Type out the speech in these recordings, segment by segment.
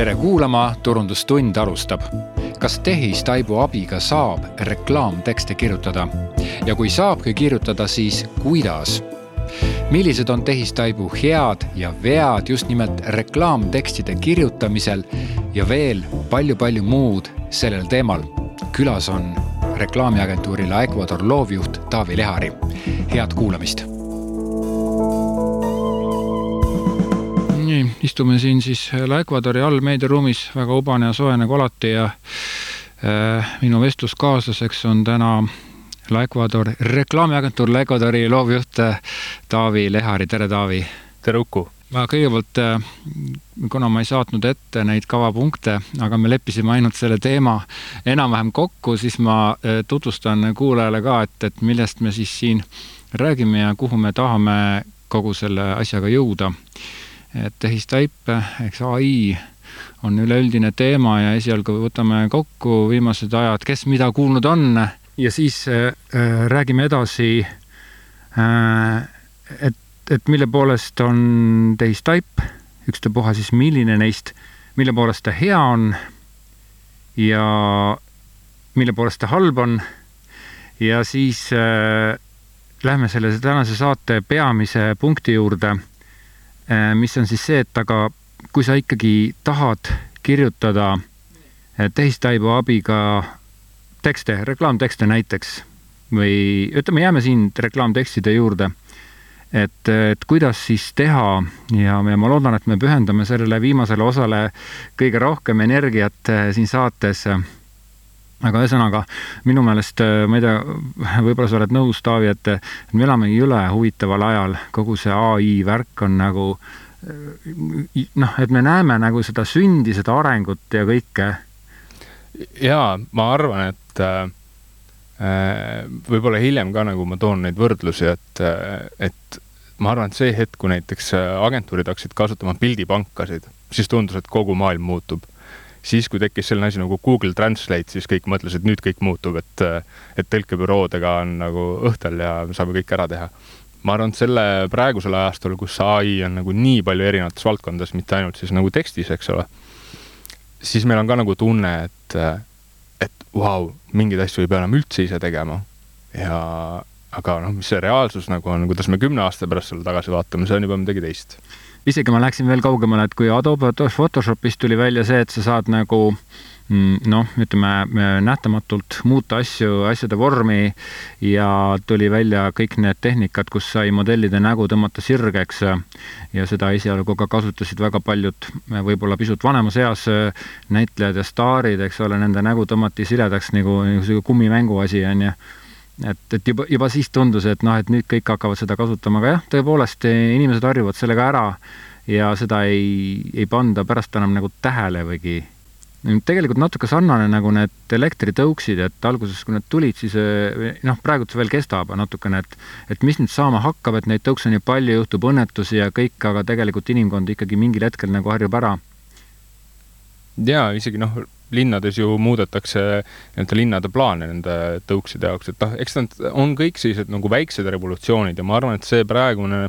tere kuulama, Turundustund alustab. kas tehistaibu abiga saab reklaamtekste kirjutada ja kui saabki kirjutada, siis kuidas? millised on tehistaibu head ja vead just nimelt reklaamtekstide kirjutamisel ja veel palju-palju muud sellel teemal. külas on reklaamiagentuurile Ecuador loovjuht Taavi Lehari. head kuulamist nii, istume siin siis La Ecuadori all meediaruumis, väga ubane ja soe nagu alati ja äh, minu vestluskaaslaseks on täna La Ecuador, reklaamiagentuur La Ecuadori loovjuht äh, Taavi Lehari, tere Taavi! tere Uku! ma kõigepealt, äh, kuna ma ei saatnud ette neid kavapunkte, aga me leppisime ainult selle teema enam-vähem kokku, siis ma äh, tutvustan kuulajale ka, et, et millest me siis siin räägime ja kuhu me tahame kogu selle asjaga jõuda et tehistaip ehk ai on üleüldine teema ja esialgu võtame kokku viimased ajad, kes mida kuulnud on. Ja siis äh, räägime edasi äh,, et, et mille poolest on tehistaip, ükstapuha siis milline neist, mille poolest ta hea on ja mille poolest ta halb on. Ja siis äh, lähme selle tänase saate peamise punkti juurde. Äh, mis on siis see, et aga kui sa ikkagi tahad kirjutada äh, tehistaibu abiga tekste, reklaamtekste näiteks või ütleme, jääme siin reklaamtekstide juurde, et, et kuidas siis teha ja, ja ma loodan, et me pühendame sellele viimasele osale kõige rohkem energiat äh, siin saates aga ühesõnaga minu meelest, ma ei tea, võib-olla sa oled nõus, Taavi, et, et me elamegi jõle huvitaval ajal, kogu see ai värk on nagu noh, et me näeme nagu seda sündi, seda arengut ja kõike. jaa, ma arvan, et äh, võib-olla hiljem ka nagu ma toon neid võrdlusi, et, et ma arvan, et see hetk, kui näiteks agentuurid hakkasid kasutama pildipankasid, siis tundus, et kogu maailm muutub siis, kui tekkis selline asi nagu Google Translate, siis kõik mõtlesid, nüüd kõik muutub, et, et tõlkebüroodega on nagu õhtel ja saame kõik ära teha. ma arvan, et selle praegusel ajastul, kus ai on nagu nii palju erinevates valdkondades, mitte ainult siis nagu tekstis, eks ole, siis meil on ka nagu tunne, et, et vau wow,, mingeid asju ei pea enam üldse ise tegema. ja aga noh, mis see reaalsus nagu on, kuidas me kümne aasta pärast selle tagasi vaatame, see on juba midagi teist isegi ma läksin veel kaugemale, et kui Adobe Photoshopis tuli välja see, et sa saad nagu mm, noh, ütleme nähtamatult muuta asju, asjade vormi ja tuli välja kõik need tehnikad, kus sai modellide nägu tõmmata sirgeks ja seda esialgu ka kasutasid väga paljud võib-olla pisut vanemas eas näitlejad ja staarid, eks ole, nende nägu tõmmati siledaks nagu niisugune kummimängu asi, on ju et, et juba, juba siis tundus, et noh, et nüüd kõik hakkavad seda kasutama, aga jah, tõepoolest inimesed harjuvad sellega ära ja seda ei, ei panda pärast enam nagu tähele võigi. tegelikult natuke sarnane nagu need elektritõuksid, et alguses, kui need tulid, siis noh, praegu see veel kestab natukene, et et mis nüüd saama hakkab, et neid tõukse on nii palju, juhtub õnnetusi ja kõik, aga tegelikult inimkond ikkagi mingil hetkel nagu harjub ära. jaa, isegi noh, linnades ju muudetakse nii-öelda linnade plaane nende tõukside jaoks, et noh, eks nad on kõik sellised nagu väiksed revolutsioonid ja ma arvan, et see praegune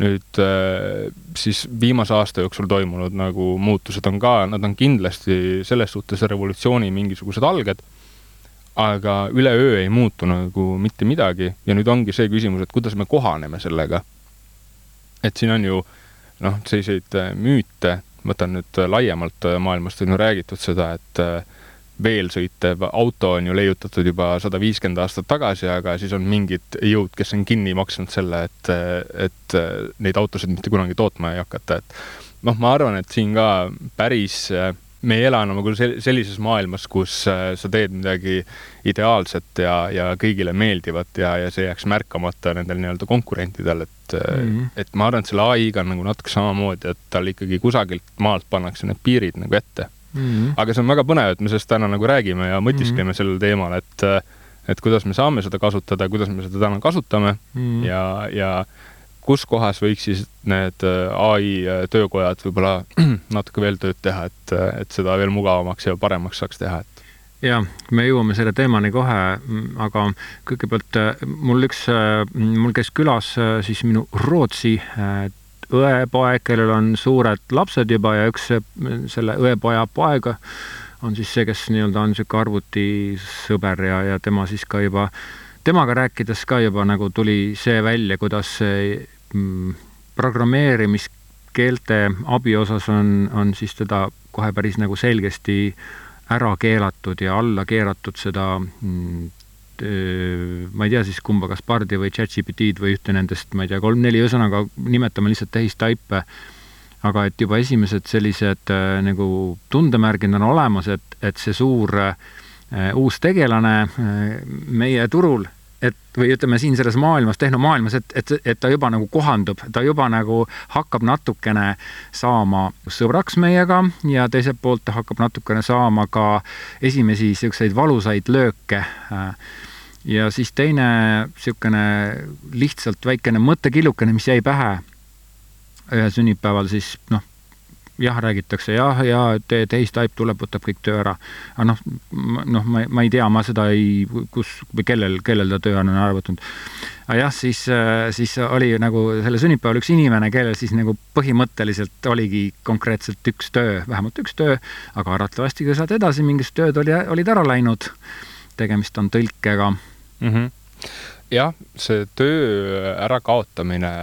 nüüd äh, siis viimase aasta jooksul toimunud nagu muutused on ka, nad on kindlasti selles suhtes revolutsiooni mingisugused alged, aga üleöö ei muutu nagu mitte midagi ja nüüd ongi see küsimus, et kuidas me kohaneme sellega. et siin on ju noh, selliseid äh, müüte võtan nüüd äh, laiemalt äh, maailmast, on ju räägitud seda, et äh, veel sõitev auto on ju leiutatud juba sada viiskümmend aastat tagasi, aga siis on mingid jõud, kes on kinni maksnud selle, et, et neid autosid mitte kunagi tootma ei hakata, et noh, ma arvan, et siin ka päris me ei ela enam nagu sellises maailmas, kus äh, sa teed midagi ideaalset ja, ja kõigile meeldivat ja, ja see jääks märkamata nendel nii-öelda konkurentidel, et mm, -hmm. et ma arvan, et selle ai-ga on nagu natuke samamoodi, et tal ikkagi kusagilt maalt pannakse need piirid nagu ette mm. -hmm. aga see on väga põnev, et me sellest täna nagu räägime ja mõtiskleme mm -hmm. sellel teemal, et et kuidas me saame seda kasutada, kuidas me seda täna kasutame mm -hmm. ja, ja kus kohas võiks siis need äh, ai äh, töökojad võib-olla natuke veel tööd teha, et, äh, et seda veel mugavamaks ja paremaks saaks teha, et ja me jõuame selle teemani kohe, aga kõigepealt mul üks, mul käis külas siis minu Rootsi õepoeg, kellel on suured lapsed juba ja üks selle õepoja poeg on siis see, kes nii-öelda on niisugune arvutisõber ja, ja tema siis ka juba, temaga rääkides ka juba nagu tuli see välja, kuidas see programmeerimiskeelte abi osas on, on siis teda kohe päris nagu selgesti ära keelatud ja alla keeratud seda mm, ma ei tea siis kumba, kas Bardi või ChatGPT-d või ühte nendest, ma ei tea, kolm-neli, ühesõnaga nimetame lihtsalt tehistaipe, aga et juba esimesed sellised äh, nagu tundemärgid on olemas, et, et see suur äh, uus tegelane äh, meie turul et või ütleme siin selles maailmas, tehnomaailmas, et, et, et ta juba nagu kohandub, ta juba nagu hakkab natukene saama sõbraks meiega ja teiselt poolt ta hakkab natukene saama ka esimesi niisuguseid valusaid lööke. ja siis teine niisugune lihtsalt väikene mõttekillukene, mis jäi pähe ühel sünnipäeval, siis noh jah, räägitakse jah, ja te, tehistaip tuleb, võtab kõik töö ära. aga noh, noh, ma, ma ei tea, ma seda ei, kus või kellel, kellel ta töö on ära võtnud. aga jah, siis, siis oli nagu selle sünnipäeval üks inimene, kellel siis nagu põhimõtteliselt oligi konkreetselt üks töö, vähemalt üks töö, aga arvatavasti, kui sealt edasi mingid tööd oli, olid ära läinud. tegemist on tõlkega mm. -hmm. jah, see töö ärakaotamine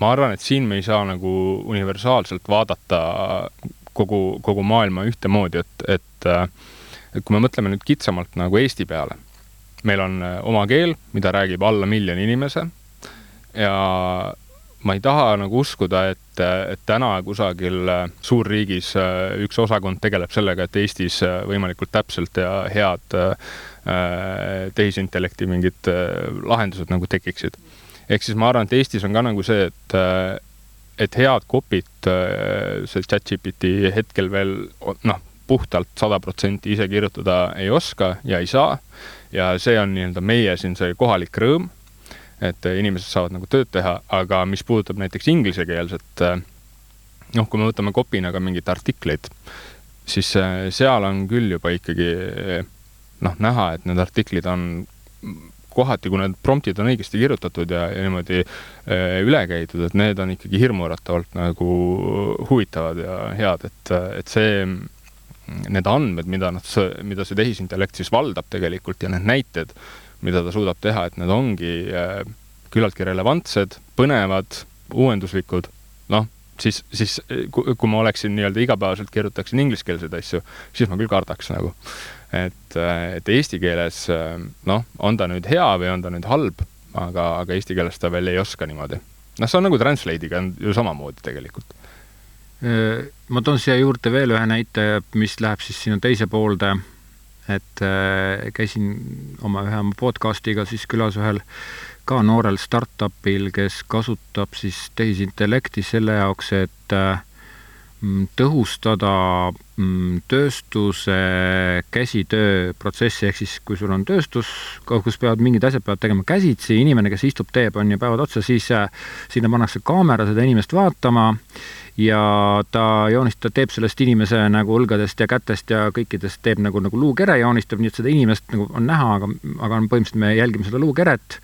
ma arvan, et siin me ei saa nagu universaalselt vaadata kogu, kogu maailma ühtemoodi, et, et, et kui me mõtleme nüüd kitsamalt nagu Eesti peale, meil on äh, oma keel, mida räägib alla miljoni inimese ja ma ei taha nagu uskuda, et, et täna kusagil äh, suurriigis äh, üks osakond tegeleb sellega, et Eestis võimalikult täpselt ja head tehisintellekti mingid lahendused nagu tekiksid ehk siis ma arvan, et Eestis on ka nagu see, et äh, et head copy't äh, see chat-GPT hetkel veel noh, puhtalt sada protsenti ise kirjutada ei oska ja ei saa. ja see on nii-öelda meie siin see kohalik rõõm, et inimesed saavad nagu tööd teha, aga mis puudutab näiteks inglisekeelset, äh, noh, kui me võtame copy'na ka mingeid artikleid, siis seal on küll juba ikkagi noh, näha, et need artiklid on kohati, kui need promptid on õigesti kirjutatud ja, ja niimoodi äh, üle käidud, et need on ikkagi hirmuäratavalt nagu huvitavad ja head, et, et see, need andmed, mida nad, mida see tehisintellekt siis valdab tegelikult ja need näited, mida ta suudab teha, et need ongi äh, küllaltki relevantsed, põnevad, uuenduslikud, noh, siis, siis kui, ma oleksin nii-öelda igapäevaselt kirjutaksin ingliskeelseid asju, siis ma küll kardaks nagu et, et eesti keeles noh, on ta nüüd hea või on ta nüüd halb, aga, aga eesti keeles ta veel ei oska niimoodi. noh, see on nagu Translate'iga on ju samamoodi tegelikult. ma toon siia juurde veel ühe näite, mis läheb siis sinna teise poolde, et käisin oma ühe oma podcast'iga siis külas ühel ka noorel startupil, kes kasutab siis tehisintellekti selle jaoks, et äh, tõhustada mm, tööstuse käsitööprotsessi, ehk siis kui sul on tööstus, kus peavad mingid asjad peavad tegema käsitsi, inimene, kes istub, teeb, on ju, päevad otsa, siis äh, sinna pannakse kaamera seda inimest vaatama ja ta joonistab, teeb sellest inimese nagu õlgadest ja kätest ja kõikidest teeb nagu, nagu luukere joonistab, nii et seda inimest nagu on näha, aga, aga põhimõtteliselt me jälgime seda luukeret.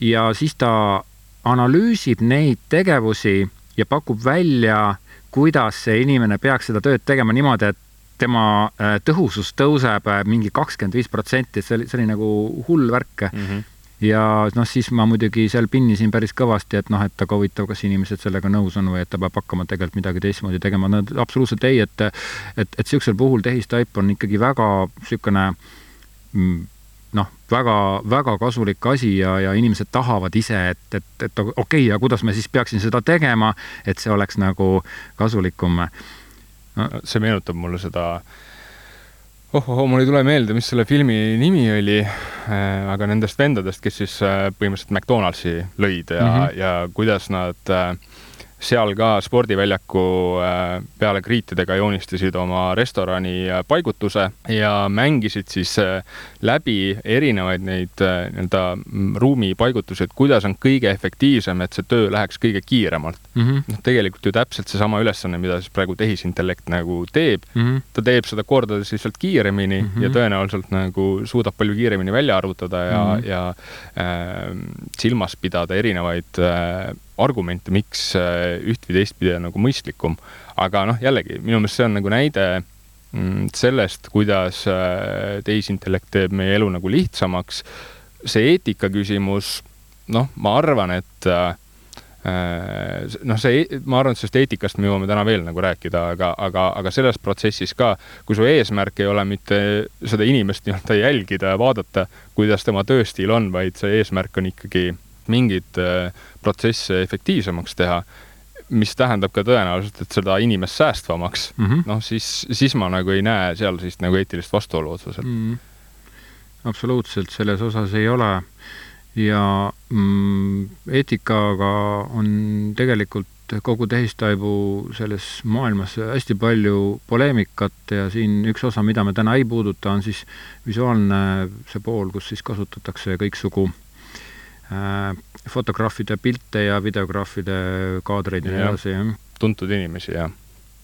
ja siis ta analüüsib neid tegevusi ja pakub välja kuidas see inimene peaks seda tööd tegema niimoodi, et tema äh, tõhusus tõuseb äh, mingi kakskümmend viis protsenti, et see oli, see oli nagu hull värk mm. -hmm ja noh, siis ma muidugi seal pinnisin päris kõvasti, et noh, et aga huvitav, kas inimesed sellega nõus on või et ta peab hakkama tegelikult midagi teistmoodi tegema, no absoluutselt ei, et et, et niisugusel puhul tehistaip on ikkagi väga niisugune mm, noh, väga, väga kasulik asi ja, ja inimesed tahavad ise, et, et, et okei okay,, ja kuidas ma siis peaksin seda tegema, et see oleks nagu kasulikum no.. see meenutab mulle seda ohoh, mul ei tule meelde, mis selle filmi nimi oli äh,, aga nendest vendadest, kes siis äh, põhimõtteliselt McDonaldsi lõid ja mm, -hmm. ja kuidas nad äh, seal ka spordiväljaku äh, peale kriitidega joonistasid oma restorani äh, paigutuse ja mängisid siis äh, läbi erinevaid neid nii-öelda mm, ruumi paigutusi, et kuidas on kõige efektiivsem, et see töö läheks kõige kiiremalt mm. -hmm. noh, tegelikult ju täpselt seesama ülesanne, mida siis praegu tehisintellekt nagu teeb mm, -hmm. ta teeb seda kordades lihtsalt kiiremini mm -hmm. ja tõenäoliselt nagu suudab palju kiiremini välja arvutada ja mm, -hmm. ja äh, silmas pidada erinevaid äh, argumente, miks üht või teistpidi on nagu mõistlikum. aga noh, jällegi minu meelest see on nagu näide mm, sellest, kuidas tehisintellekt teeb meie elu nagu lihtsamaks. see eetika küsimus, noh, ma arvan, et äh, Äh, noh, see, ma arvan, et sellest eetikast me jõuame täna veel nagu rääkida, aga, aga, aga selles protsessis ka, kui su eesmärk ei ole mitte seda inimest nii-öelda jälgida ja vaadata, kuidas tema tööstiil on, vaid see eesmärk on ikkagi mingeid äh, protsesse efektiivsemaks teha, mis tähendab ka tõenäoliselt, et seda inimest säästvamaks mm -hmm., noh, siis, siis ma nagu ei näe seal siis nagu eetilist vastuolu otseselt mm. -hmm. absoluutselt, selles osas ei ole ja mm, eetikaga on tegelikult kogu tehistaibu selles maailmas hästi palju poleemikat ja siin üks osa, mida me täna ei puuduta, on siis visuaalne see pool, kus siis kasutatakse kõiksugu äh, fotograafide pilte ja videograafide kaadreid ja nii edasi, jah. tuntud inimesi, jah.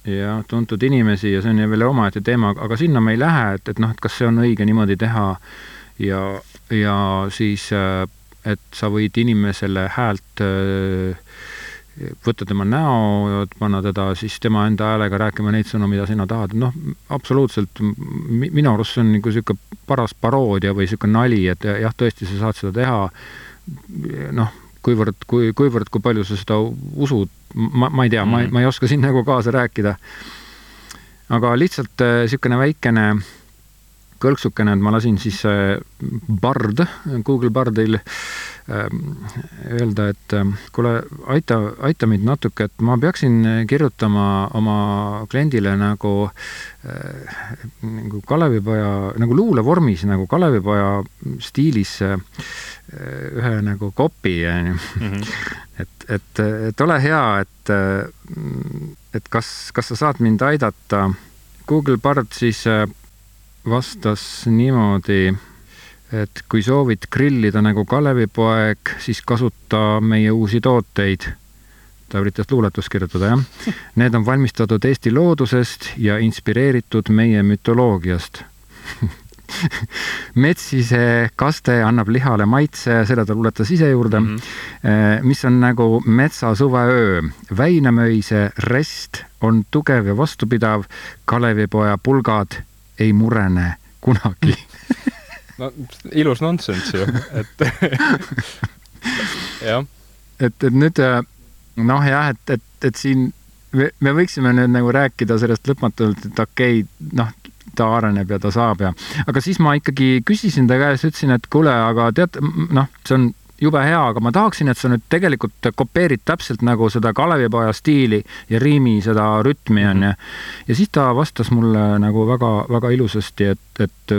Jah, tuntud inimesi ja see on ju veel omaette teema, aga sinna me ei lähe, et, et noh, et kas see on õige niimoodi teha ja, ja siis äh, et sa võid inimesele häält võtta tema näo, panna teda siis tema enda häälega rääkima neid sõnu, mida sina tahad, noh, absoluutselt minu arust see on nagu niisugune paras paroodia või niisugune nali, et jah, tõesti, sa saad seda teha, noh, kuivõrd, kui, kuivõrd, kui palju sa seda usud, ma, ma ei tea mm., ma, ma ei oska siin nagu kaasa rääkida. aga lihtsalt niisugune väikene äh, kõlksukene, et ma lasin siis äh, Bard, Google Bardil ähm, öelda, et ähm, kuule, aita, aita mind natuke, et ma peaksin kirjutama oma kliendile nagu äh, nagu Kalevipoja, nagu luulevormis nagu Kalevipoja stiilis äh, ühe nagu copy, onju. Mhm. et, et, et ole hea, et, et kas, kas sa saad mind aidata. Google Bard siis vastas niimoodi, et kui soovid grillida nagu Kalevipoeg, siis kasuta meie uusi tooteid. ta üritas luuletust kirjutada, jah. Need on valmistatud Eesti loodusest ja inspireeritud meie mütoloogiast metsise kaste annab lihale maitse, selle ta luuletas ise juurde mm, -hmm. mis on nagu metsa suveöö. Väinamöise rest on tugev ja vastupidav, Kalevipoja pulgad ei murene kunagi no ilus nonsenss ju, et jah. et, et nüüd äh, noh, jah, et, et, et siin me, me võiksime nüüd nagu rääkida sellest lõpmatult, et okei okay,, noh, ta areneb ja ta saab ja, aga siis ma ikkagi küsisin ta käest, ütlesin, et kuule, aga tead, noh, see on jube hea, aga ma tahaksin, et sa nüüd tegelikult kopeerid täpselt nagu seda Kalevipoja stiili ja riimi seda rütmi onju. Mhm. ja siis ta vastas mulle nagu väga-väga ilusasti, et, et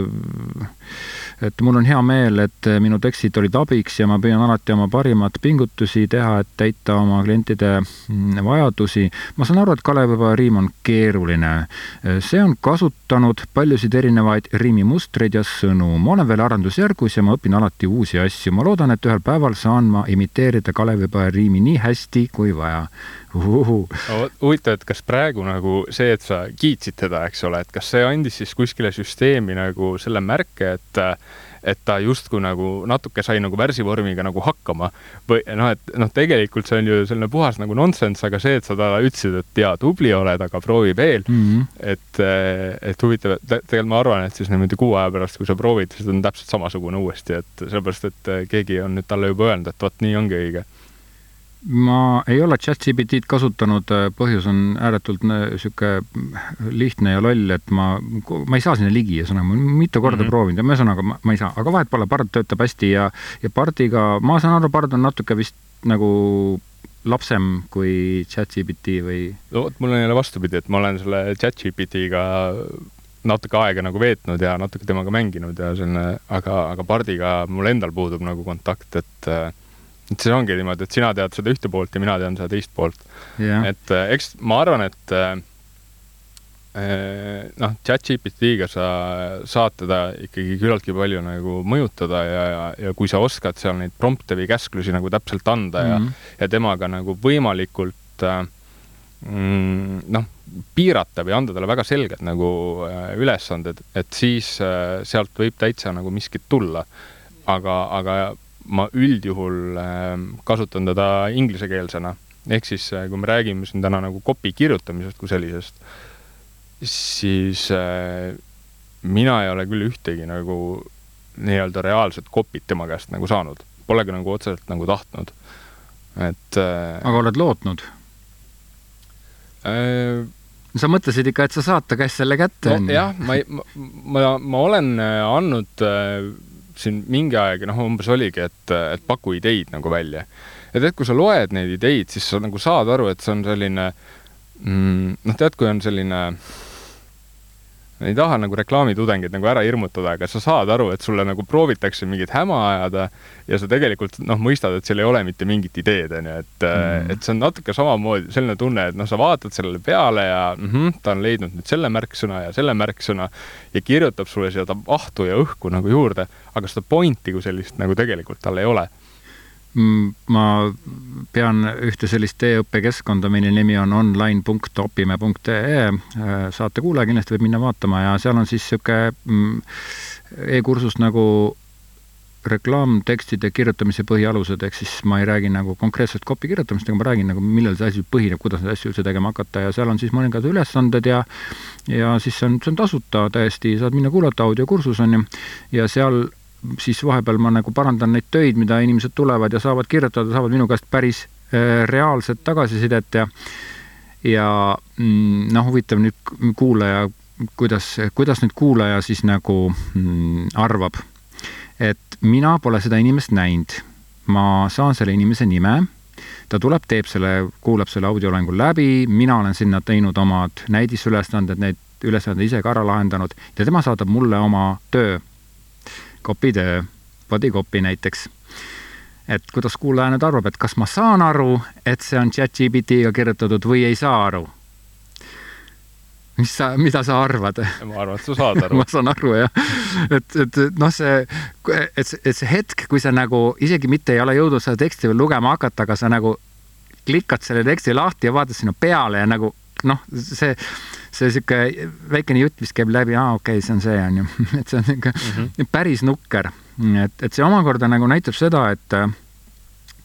et mul on hea meel, et minu tekstid olid abiks ja ma püüan alati oma parimat pingutusi teha, et täita oma klientide mm, vajadusi. ma saan aru, et Kalevipoja riim on keeruline. see on kasutanud paljusid erinevaid riimimustreid ja sõnu. ma olen veel arendusjärgus ja ma õpin alati uusi asju. ma loodan, et ühel päeval saan ma imiteerida Kalevipoja riimi nii hästi kui vaja huvitav, et kas praegu nagu see, et sa kiitsid teda, eks ole, et kas see andis siis kuskile süsteemi nagu selle märke, et et ta justkui nagu natuke sai nagu värsivormiga nagu hakkama? Või noh, et noh, tegelikult see on ju selline puhas nagu nonsense, aga see, et sa talle ütlesid, et jaa, tubli oled, aga proovi veel. Mm, -hmm. et, et huvitav, et tegelikult ma arvan, et siis niimoodi kuu aja pärast, kui sa proovid, siis on täpselt samasugune uuesti, et sellepärast, et keegi on nüüd talle juba öelnud, et vot nii ongi õige ma ei ole chat-GPT-d kasutanud, põhjus on ääretult niisugune lihtne ja loll, et ma, ma ei saa sinna ligi, ühesõnaga, ma mitu korda mm -hmm. proovinud ja ühesõnaga ma, ma ei saa, aga vahet pole, Bard töötab hästi ja, ja Bardiga, ma saan aru, Bard on natuke vist nagu lapsem kui chat-GPT või? no vot, mul on jälle vastupidi, et ma olen selle chat-GPT-ga natuke aega nagu veetnud ja natuke temaga mänginud ja selline, aga, aga Bardiga mul endal puudub nagu kontakt, et äh, et see ongi niimoodi, et sina tead seda ühte poolt ja mina tean seda teist poolt yeah.. et äh, eks ma arvan, et äh, äh noh, chat-GPT-ga sa saad teda ikkagi küllaltki palju nagu mõjutada ja, ja, ja kui sa oskad seal neid prompte või käsklusi nagu täpselt anda mm -hmm. ja, mhm. ja temaga nagu võimalikult mm, noh, piirata või anda talle väga selged nagu ülesanded, et siis sealt võib täitsa nagu miskit tulla. aga, aga ma üldjuhul äh, kasutan teda inglisekeelsena. ehk siis, äh, kui me räägime siin täna nagu copy kirjutamisest kui sellisest, siis äh, mina ei ole küll ühtegi nagu nii-öelda reaalset copy't tema käest nagu saanud. Polegi nagu otseselt nagu tahtnud. et äh, aga oled lootnud äh,? sa mõtlesid ikka, et sa saad ta käest selle kätte no,? jah, ma, ma, ma, ma olen andnud äh, siin mingi aeg, noh, umbes oligi, et, et paku ideid nagu välja. et, et kui sa loed neid ideid, siis sa nagu saad aru, et see on selline mm, noh, tead, kui on selline äh, ei taha nagu reklaamitudengeid nagu ära hirmutada, aga sa saad aru, et sulle nagu proovitakse mingit häma ajada ja sa tegelikult noh, mõistad, et seal ei ole mitte mingit ideed, onju, et mm., et see on natuke samamoodi selline tunne, et noh, sa vaatad sellele peale ja mm -hmm, ta on leidnud nüüd selle märksõna ja selle märksõna ja kirjutab sulle seda ahtu ja õhku nagu juurde, aga seda pointi kui sellist nagu tegelikult tal ei ole ma pean ühte sellist e-õppekeskkonda, mille nimi on online.opime.ee, äh, saate kuulaja kindlasti võib minna vaatama ja seal on siis niisugune mm, e-kursus nagu reklaamtekstide kirjutamise põhialused, ehk siis ma ei räägi nagu konkreetselt copy kirjutamist, aga ma räägin nagu, millel see asi põhineb, kuidas neid asju üldse tegema hakata ja seal on siis mõningad ülesanded ja ja siis see on, see on tasuta täiesti, saad minna kuulata, audiokursus on ju, ja seal siis vahepeal ma nagu parandan neid töid, mida inimesed tulevad ja saavad kirjutada, saavad minu käest päris äh, reaalset tagasisidet ja ja mm, noh, huvitav nüüd kuulaja, kuidas, kuidas nüüd kuulaja siis nagu mm, arvab, et mina pole seda inimest näinud. ma saan selle inimese nime, ta tuleb, teeb selle, kuulab selle audioloengu läbi, mina olen sinna teinud omad näidisülesanded, neid ülesandeid ise ka ära lahendanud ja tema saadab mulle oma töö kopitöö, body copy näiteks. et kuidas kuulaja nüüd arvab, et kas ma saan aru, et see on chat-GPT-ga kirjutatud või ei saa aru? mis sa, mida sa arvad? ma arvan, et sa saad aru ma saan aru jah, et, et noh, see, et, et see hetk, kui sa nagu isegi mitte ei ole jõudnud seda teksti veel lugema hakata, aga sa nagu klikad selle teksti lahti ja vaatad sinna peale ja nagu noh, see see sihuke väikene jutt, mis käib läbi, aa, okei okay,, see on see, on ju. et see on niisugune mm -hmm. päris nukker. et, et see omakorda nagu näitab seda, et äh,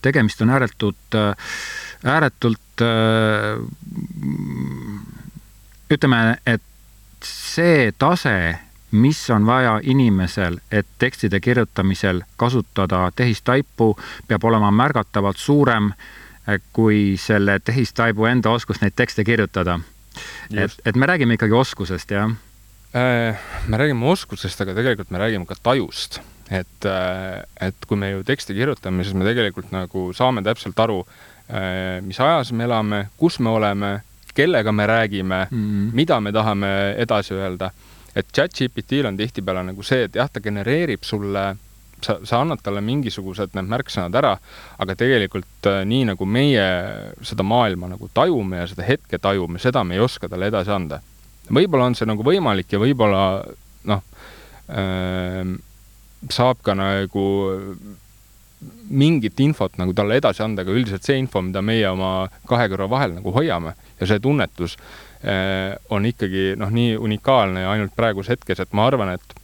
tegemist on ääretult, äh, ääretult äh, ütleme, et see tase, mis on vaja inimesel, et tekstide kirjutamisel kasutada tehistaipu, peab olema märgatavalt suurem kui selle tehistaibu enda oskus neid tekste kirjutada et, et me räägime ikkagi oskusest, jah? Äh, me räägime oskusest, aga tegelikult me räägime ka tajust. et, äh, et kui me ju teksti kirjutame, siis me tegelikult nagu saame täpselt aru, äh, mis ajas me elame, kus me oleme, kellega me räägime mm, -hmm. mida me tahame edasi öelda. et chat-GPT-l on tihtipeale nagu see, et jah, ta genereerib sulle sa, sa annad talle mingisugused need märksõnad ära, aga tegelikult äh, nii nagu meie seda maailma nagu tajume ja seda hetke tajume, seda me ei oska talle edasi anda. võib-olla on see nagu võimalik ja võib-olla noh äh,, saab ka nagu mingit infot nagu talle edasi anda, aga üldiselt see info, mida meie oma kahe kõrva vahel nagu hoiame ja see tunnetus äh, on ikkagi noh, nii unikaalne ja ainult praeguses hetkes, et ma arvan, et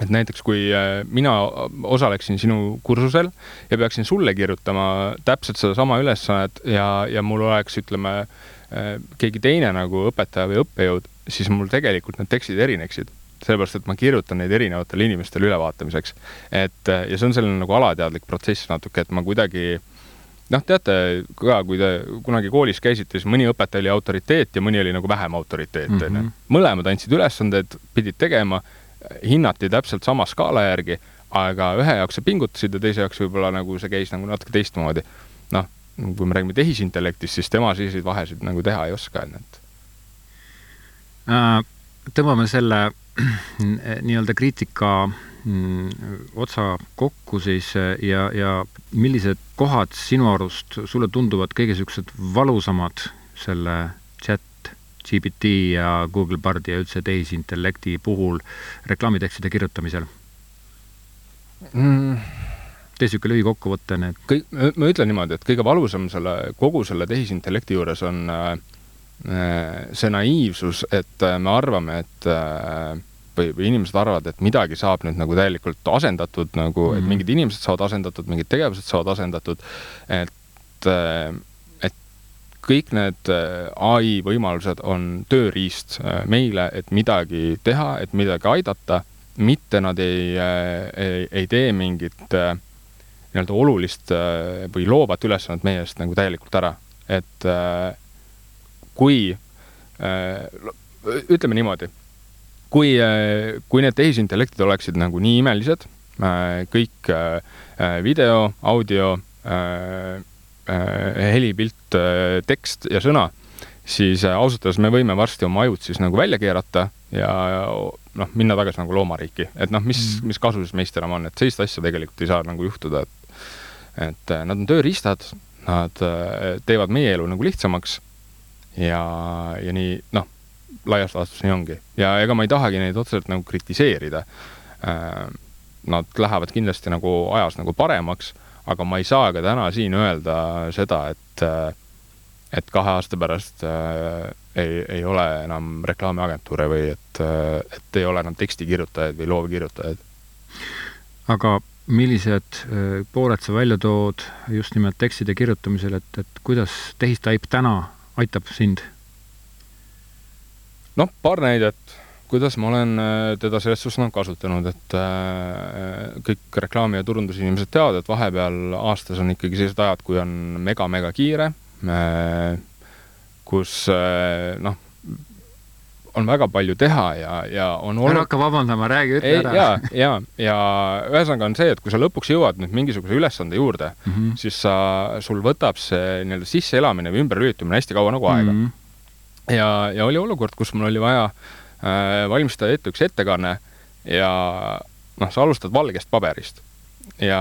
et näiteks kui äh, mina osaleksin sinu kursusel ja peaksin sulle kirjutama täpselt sedasama ülesannet ja, ja mul oleks, ütleme, äh, keegi teine nagu õpetaja või õppejõud, siis mul tegelikult need tekstid erineksid. sellepärast, et ma kirjutan neid erinevatele inimestele ülevaatamiseks. et äh, ja see on selline nagu alateadlik protsess natuke, et ma kuidagi noh, teate ka, kui te kunagi koolis käisite, siis mõni õpetaja oli autoriteet ja mõni oli nagu vähem autoriteet, onju. Mhm. mõlemad andsid ülesanded, pidid tegema hinnati täpselt sama skaala järgi, aga ühe jaoks sa pingutasid ja teise jaoks võib-olla nagu see käis nagu natuke teistmoodi. noh, kui me räägime tehisintellektist, siis tema selliseid vahesid nagu teha ei oska, onju, et äh, tõmbame selle nii-öelda kriitika mm, otsa kokku siis ja, ja millised kohad sinu arust sulle tunduvad kõige niisugused valusamad selle chat GPT ja Google Bardi ja üldse tehisintellekti puhul reklaamitekstide kirjutamisel mm.? tee niisugune lühikokkuvõte, need. kõik, ma ütlen niimoodi, et kõige valusam selle, kogu selle tehisintellekti juures on äh, see naiivsus, et äh, me arvame, et äh, või, või inimesed arvavad, et midagi saab nüüd nagu täielikult asendatud nagu mm, -hmm. et mingid inimesed saavad asendatud, mingid tegevused saavad asendatud, et, äh, et kõik need äh, ai võimalused on tööriist äh, meile, et midagi teha, et midagi aidata, mitte nad ei, ei, ei tee mingit nii-öelda olulist või loovat ülesannet meie eest nagu täielikult ära. et kui ütleme niimoodi kui, äh, kui need tehisintellektid oleksid nagu nii imelised, äh, kõik äh, video, audio, heli, pilt, tekst ja sõna, siis ausalt öeldes me võime varsti oma ajud siis nagu välja keerata ja noh, minna tagasi nagu loomariiki, et noh, mis mm., mis kasu siis meist enam on, et sellist asja tegelikult ei saa nagu juhtuda, et et nad on tööriistad, nad teevad meie elu nagu lihtsamaks ja, ja nii noh laias laastus nii ongi. ja ega ma ei tahagi neid otseselt nagu kritiseerida. Äh, nad lähevad kindlasti nagu ajas nagu paremaks, aga ma ei saa ka täna siin öelda seda, et, äh, et kahe aasta pärast äh, ei, ei ole enam reklaamiagentuure või et, et ei ole enam tekstikirjutajaid või loovkirjutajaid. aga millised pooled sa välja tood just nimelt tekstide kirjutamisel, et, et kuidas tehistaip täna aitab sind noh, paar näidet, kuidas ma olen äh, teda selles suhtes nagu kasutanud, et äh, kõik reklaami- ja turundusinimesed teavad, et vahepeal aastas on ikkagi sellised ajad, kui on mega-mega kiire, äh, kus noh, on väga palju teha ja, ja on olnud... ära hakka vabandama, räägi, ütle ära. ja, ja, ja ühesõnaga on see, et kui sa lõpuks jõuad nüüd mingisuguse ülesande juurde mm, -hmm. siis sa, sul võtab see nii-öelda sisseelamine või ümberlülitumine hästi kaua nagu aega mm. -hmm ja, ja oli olukord, kus mul oli vaja äh, valmistada ette üks ettekanne ja noh, sa alustad valgest paberist. ja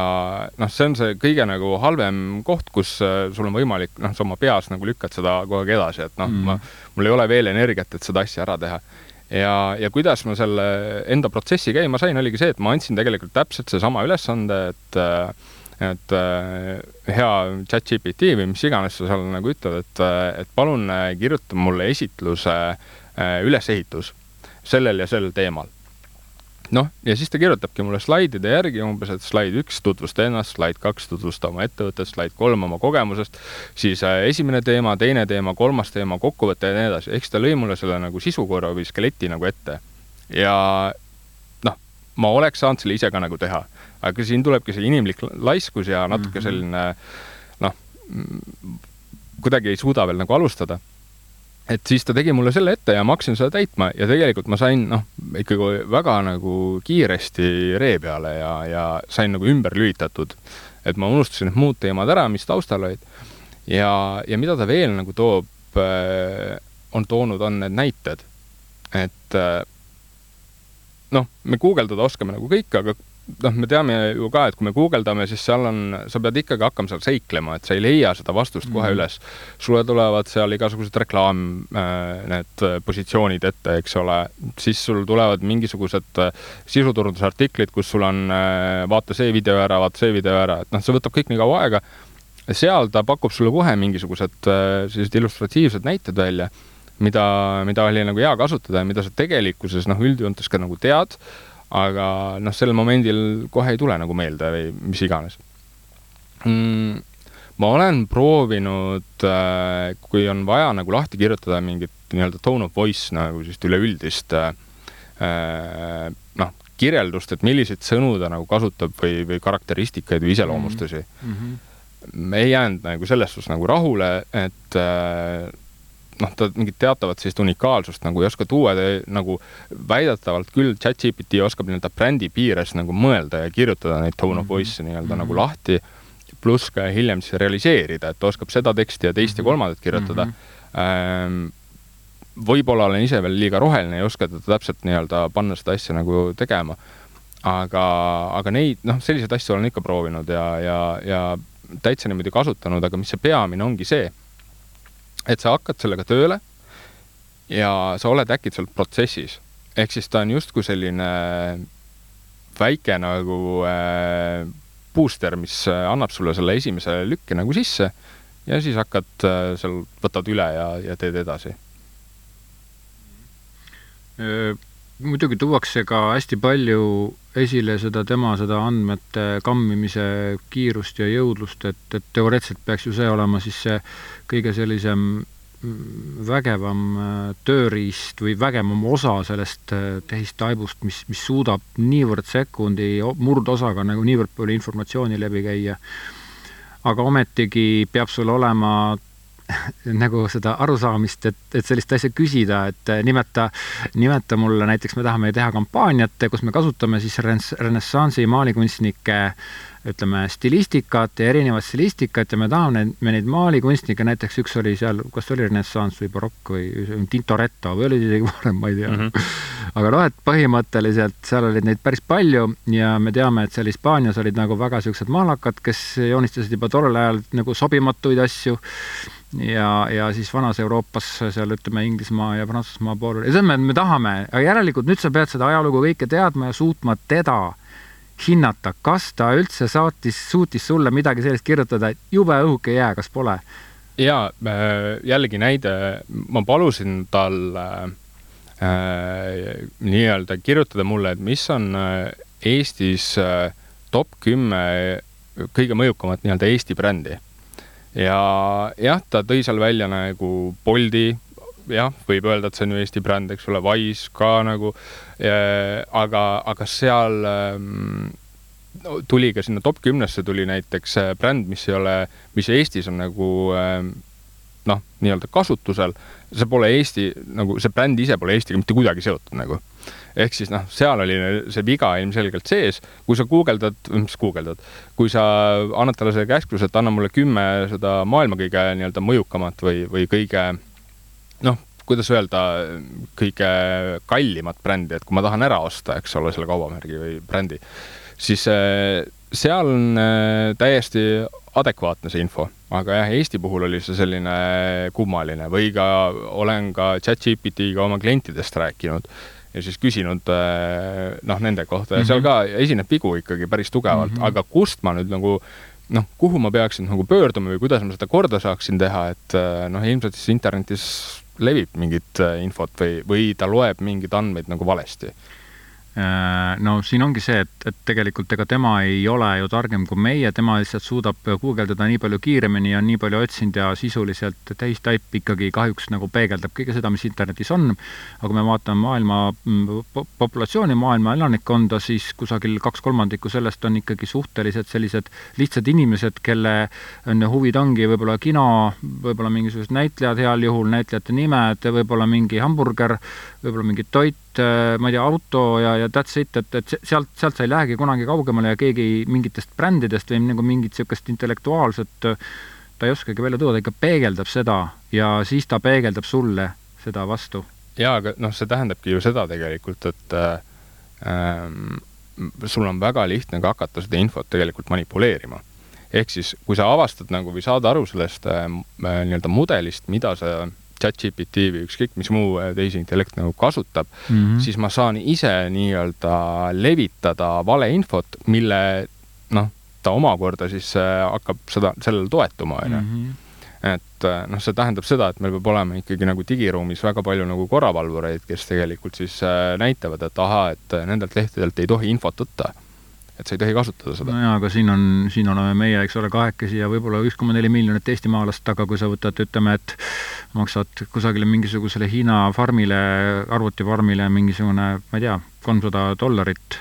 noh, see on see kõige nagu halvem koht, kus äh, sul on võimalik, noh, sa oma peas nagu lükkad seda kogu aeg edasi, et noh mm., ma, mul ei ole veel energiat, et seda asja ära teha ja, ja kuidas ma selle enda protsessi käima sain, oligi see, et ma andsin tegelikult täpselt seesama ülesande, et äh, et äh, hea chat GPT või mis iganes sa seal nagu ütled, et, äh, et palun äh, kirjuta mulle esitluse ülesehitus sellel ja sellel teemal noh, ja siis ta kirjutabki mulle slaidide järgi umbes, et slaid üks, tutvusta ennast, slaid kaks, tutvusta oma ettevõtet, slaid kolm oma kogemusest, siis esimene teema, teine teema, kolmas teema, kokkuvõte ja nii edasi, eks ta lõi mulle selle nagu sisukorra või skeleti nagu ette. ja noh, ma oleks saanud selle ise ka nagu teha aga siin tulebki see inimlik laiskus ja natuke mhm. selline noh, kuidagi ei suuda veel nagu alustada. Et siis ta tegi mulle selle ette ja ma hakkasin seda täitma ja tegelikult ma sain noh, ikkagi väga nagu kiiresti ree peale ja, ja sain nagu ümber lülitatud. et ma unustasin need muud teemad ära, mis taustal olid. ja, ja mida ta veel nagu toob, äh, on toonud, on need näited. et äh, noh, me guugeldada oskame nagu kõik, aga noh, me teame ju ka, et kui me guugeldame, siis seal on, sa pead ikkagi hakkama seal seiklema, et sa ei leia seda vastust kohe mm -hmm. üles. sulle tulevad seal igasugused reklaam, äh, need äh, positsioonid ette, eks ole, siis sul tulevad mingisugused äh, sisuturundusartiklid, kus sul on vaata see video ära, vaata see video ära, et noh, see võtab kõik nii kaua aega. seal ta pakub sulle kohe mingisugused sellised illustratiivsed näited välja, mida, mida oli nagu hea kasutada ja mida sa tegelikkuses noh, üldjoontes ka nagu tead aga noh, sel momendil kohe ei tule nagu meelde või mis iganes mm,. ma olen proovinud äh,, kui on vaja nagu lahti kirjutada mingit nii-öelda tone of voice nagu sellist üleüldist äh, noh, kirjeldust, et milliseid sõnu ta nagu kasutab või, või karakteristikaid või iseloomustusi mm. -hmm. ei jäänud nagu selles suhtes nagu rahule, et äh, noh, ta mingit teatavat sellist unikaalsust nagu ei oska tuua, ta nagu väidetavalt küll chat-GPT oskab nii-öelda brändi piires nagu mõelda ja kirjutada neid tone of mhm. voice'e nii-öelda mm -hmm. nagu lahti, pluss ka hiljem siis realiseerida, et oskab seda teksti ja teist ja mhm. kolmandat kirjutada mm. -hmm. võib-olla olen ise veel liiga roheline, ei oska teda täpselt nii-öelda panna seda asja nagu tegema. aga, aga neid, noh, selliseid asju olen ikka proovinud ja, ja, ja täitsa niimoodi kasutanud, aga mis see peamine ongi see et sa hakkad sellega tööle ja sa oled äkitselt protsessis. ehk siis ta on justkui selline väike nagu äh, booster, mis äh, annab sulle selle esimese lükke nagu sisse ja siis hakkad äh, seal, võtad üle ja, ja teed edasi. muidugi tuuakse ka hästi palju esile seda tema, seda andmete kammimise kiirust ja jõudlust, et, et teoreetiliselt peaks ju see olema siis see kõige sellisem mm, vägevam äh, tööriist või vägevam osa sellest äh, tehistaibust, mis, mis suudab niivõrd sekundi murdosaga nagu niivõrd palju informatsiooni läbi käia. aga ometigi peab sul olema nagu seda arusaamist, et, et sellist asja küsida, et eh, nimeta, nimeta mulle näiteks, me tahame teha kampaaniat, kus me kasutame siis renessansi maalikunstnike ütleme, stilistikat ja erinevat stilistikat ja me tahame neid, me neid maalikunstnikke, näiteks üks oli seal, kas oli renessanss või barokk või Tintoretto või oli isegi varem, ma ei tea mm. -hmm. aga noh, et põhimõtteliselt seal olid neid päris palju ja me teame, et seal Hispaanias olid nagu väga niisugused maalakad, kes joonistasid juba tollel ajal nagu sobimatuid asju ja, ja siis vanas Euroopas seal ütleme Inglismaa ja Prantsusmaa pool ja selles mõttes me tahame, aga järelikult nüüd sa pead seda ajalugu kõike teadma ja suutma teda hinnata, kas ta üldse saatis, suutis sulle midagi sellist kirjutada, et jube õhuke jää, kas pole? jaa, äh, jällegi näide, ma palusin tal äh, äh, nii-öelda kirjutada mulle, et mis on äh, Eestis top kümme kõige mõjukamat nii-öelda Eesti brändi ja jah, ta tõi seal välja nagu Boldi, jah, võib öelda, et see on ju Eesti bränd, eks ole, Wise ka nagu, aga, aga seal ähm, tuli ka sinna top kümnesse tuli näiteks äh, bränd, mis ei ole, mis Eestis on nagu ähm, noh, nii-öelda kasutusel, see pole Eesti, nagu see bränd ise pole Eestiga mitte kuidagi seotud nagu ehk siis noh, seal oli see viga ilmselgelt sees, kui sa guugeldad, mis guugeldad, kui sa annad talle selle käskluse, et anna mulle kümme seda maailma kõige nii-öelda mõjukamat või, või kõige noh, kuidas öelda, kõige kallimat brändi, et kui ma tahan ära osta, eks ole, selle kaubamärgi või brändi, siis äh, seal on äh, täiesti adekvaatne see info, aga jah, Eesti puhul oli see selline kummaline. Või ka olen ka chat-GPT-ga oma klientidest rääkinud ja siis küsinud äh, noh, nende kohta ja mm -hmm. seal ka esineb vigu ikkagi päris tugevalt mm, -hmm. aga kust ma nüüd nagu noh, kuhu ma peaksin nagu pöörduma või kuidas ma seda korda saaksin teha, et äh, noh, ilmselt siis internetis levib mingit äh, infot või, või ta loeb mingeid andmeid nagu valesti no siin ongi see, et, et tegelikult ega tema ei ole ju targem kui meie, tema lihtsalt suudab guugeldada nii palju kiiremini ja nii palju otsinud ja sisuliselt täistaip ikkagi kahjuks nagu peegeldab kõike seda, mis internetis on. aga kui me vaatame maailma mm, populatsiooni, maailma elanikkonda, siis kusagil kaks kolmandikku sellest on ikkagi suhteliselt sellised lihtsad inimesed, kelle huvid ongi võib-olla kino, võib-olla mingisugused näitlejad heal juhul, näitlejate nimed, võib-olla mingi hamburger, võib-olla mingi toit, Äh, ma ei tea, auto ja, ja that's it, et, et sealt, sealt sa ei lähegi kunagi kaugemale ja keegi mingitest brändidest või nagu mingit niisugust intellektuaalset ta ei oskagi välja tuua, ta ikka peegeldab seda ja siis ta peegeldab sulle seda vastu. jaa, aga noh, see tähendabki ju seda tegelikult, et äh, ähm, sul on väga lihtne ka hakata seda infot tegelikult manipuleerima. ehk siis, kui sa avastad nagu või saad aru sellest äh, nii-öelda mudelist, mida sa chat-GPT või ükskõik mis muu äh, tehisintellekt nagu kasutab mm, -hmm. siis ma saan ise nii-öelda levitada valeinfot, mille noh, ta omakorda siis äh, hakkab seda, sellele toetuma, onju mhm. et äh, noh, see tähendab seda, et meil peab olema ikkagi nagu digiruumis väga palju nagu korravalvureid, kes tegelikult siis näitavad, et ahaa, et nendelt lehtedelt ei tohi infot võtta et sa ei tohi kasutada seda. nojaa, aga siin on, siin oleme meie, eks ole, kahekesi ja võib-olla üks koma neli miljonit eestimaalast, aga kui sa võtad, ütleme, et maksad kusagile mingisugusele Hiina farmile, arvutifarmile mingisugune, ma ei tea, kolmsada dollarit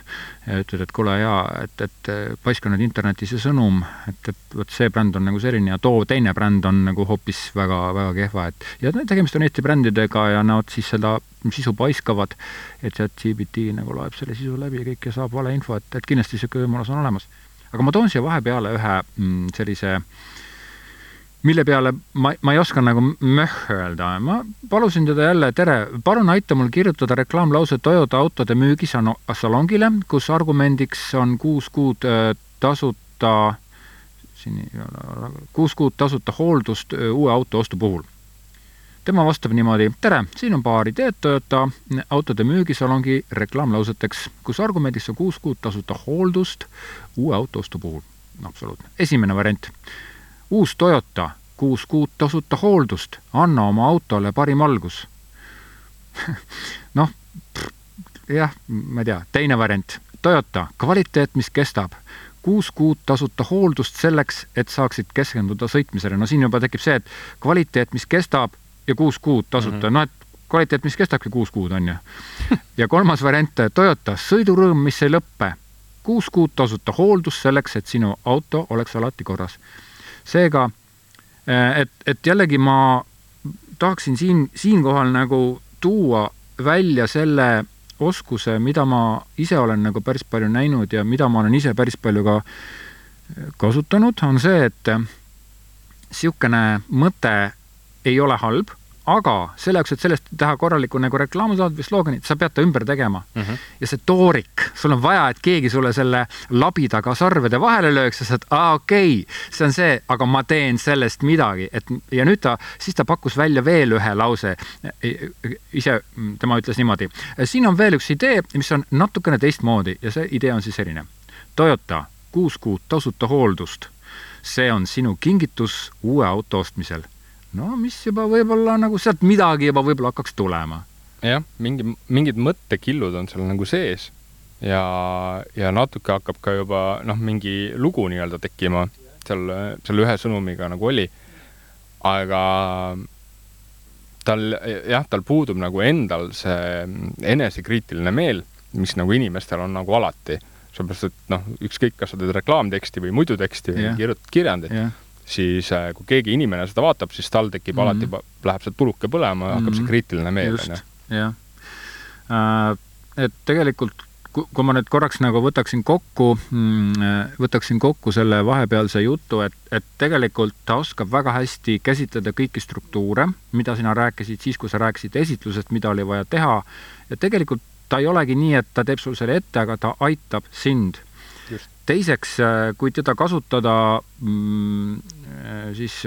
ja ütled, et kuule, jaa, et, et paiska nüüd internetis see sõnum, et, et vot see bränd on nagu selline ja too teine bränd on nagu hoopis väga, väga kehva, et ja tegemist on Eesti brändidega ja nad siis seda sisu paiskavad, et see GPT nagu loeb selle sisu läbi ja kõik ja saab valeinfo, et, et kindlasti niisugune võimalus on olemas. aga ma toon siia vahepeale ühe mm, sellise äh, mille peale ma, ma ei oska nagu möh öelda, ma palusin teda jälle, tere, palun aita mul kirjutada reklaamlause Toyota autode müügisalongile, kus argumendiks on kuus kuud äh, tasuta, siin ei ole, kuus kuud tasuta hooldust äh, uue auto ostu puhul. tema vastab niimoodi, tere, siin on paar ideed Toyota autode müügisalongi reklaamlauseteks, kus argumendiks on kuus kuud tasuta hooldust uue auto ostu puhul. absoluutne. esimene variant uus Toyota, kuus kuud tasuta hooldust, anna oma autole parim algus noh, jah, ma ei tea, teine variant, Toyota, kvaliteet, mis kestab kuus kuud tasuta hooldust selleks, et saaksid keskenduda sõitmisele. no siin juba tekib see, et kvaliteet, mis kestab ja kuus kuud tasuta mm, -hmm. noh, et kvaliteet, mis kestabki kuus kuud, on ju. ja kolmas variant, Toyota, sõidurõõm, mis ei lõppe. kuus kuud tasuta hooldus selleks, et sinu auto oleks alati korras. Seega, eh, et, et jällegi ma tahaksin siin, siinkohal nagu tuua välja selle oskuse, mida ma ise olen nagu päris palju näinud ja mida ma olen ise päris palju ka kasutanud, on see, et niisugune mõte ei ole halb aga selle jaoks, et sellest teha korralikku nagu reklaamsaadet või slooganit, sa pead ta ümber tegema mm. -hmm. ja see toorik, sul on vaja, et keegi sulle selle labidaga sarvede vahele lööks ja sa saad, aa okei okay,, see on see, aga ma teen sellest midagi, et ja nüüd ta, siis ta pakkus välja veel ühe lause. ise, tema ütles niimoodi, siin on veel üks idee, mis on natukene teistmoodi ja see idee on siis selline. Toyota, kuus kuud tasuta hooldust. see on sinu kingitus uue auto ostmisel no mis juba võib-olla nagu sealt midagi juba võib-olla hakkaks tulema. jah, mingi, mingid mõttekillud on seal nagu sees ja, ja natuke hakkab ka juba noh, mingi lugu nii-öelda tekkima seal, selle ühe sõnumiga nagu oli. aga tal jah, tal puudub nagu endal see enesekriitiline meel, mis nagu inimestel on nagu alati. sellepärast, et noh, ükskõik, kas sa teed reklaamteksti või muidu teksti või kirjutad kirjandit yeah siis äh, kui keegi inimene seda vaatab, siis tal tekib mm -hmm. alati, läheb see tuluke põlema ja hakkab mm -hmm. see mhm. kriitiline meel, on ju. jah äh,. et tegelikult kui ma nüüd korraks nagu võtaksin kokku, mm, võtaksin kokku selle vahepealse jutu, et, et tegelikult ta oskab väga hästi käsitleda kõiki struktuure, mida sina rääkisid siis, kui sa rääkisid esitlusest, mida oli vaja teha, ja tegelikult ta ei olegi nii, et ta teeb sul selle ette, aga ta aitab sind teiseks, äh, kui teda kasutada mm, äh, siis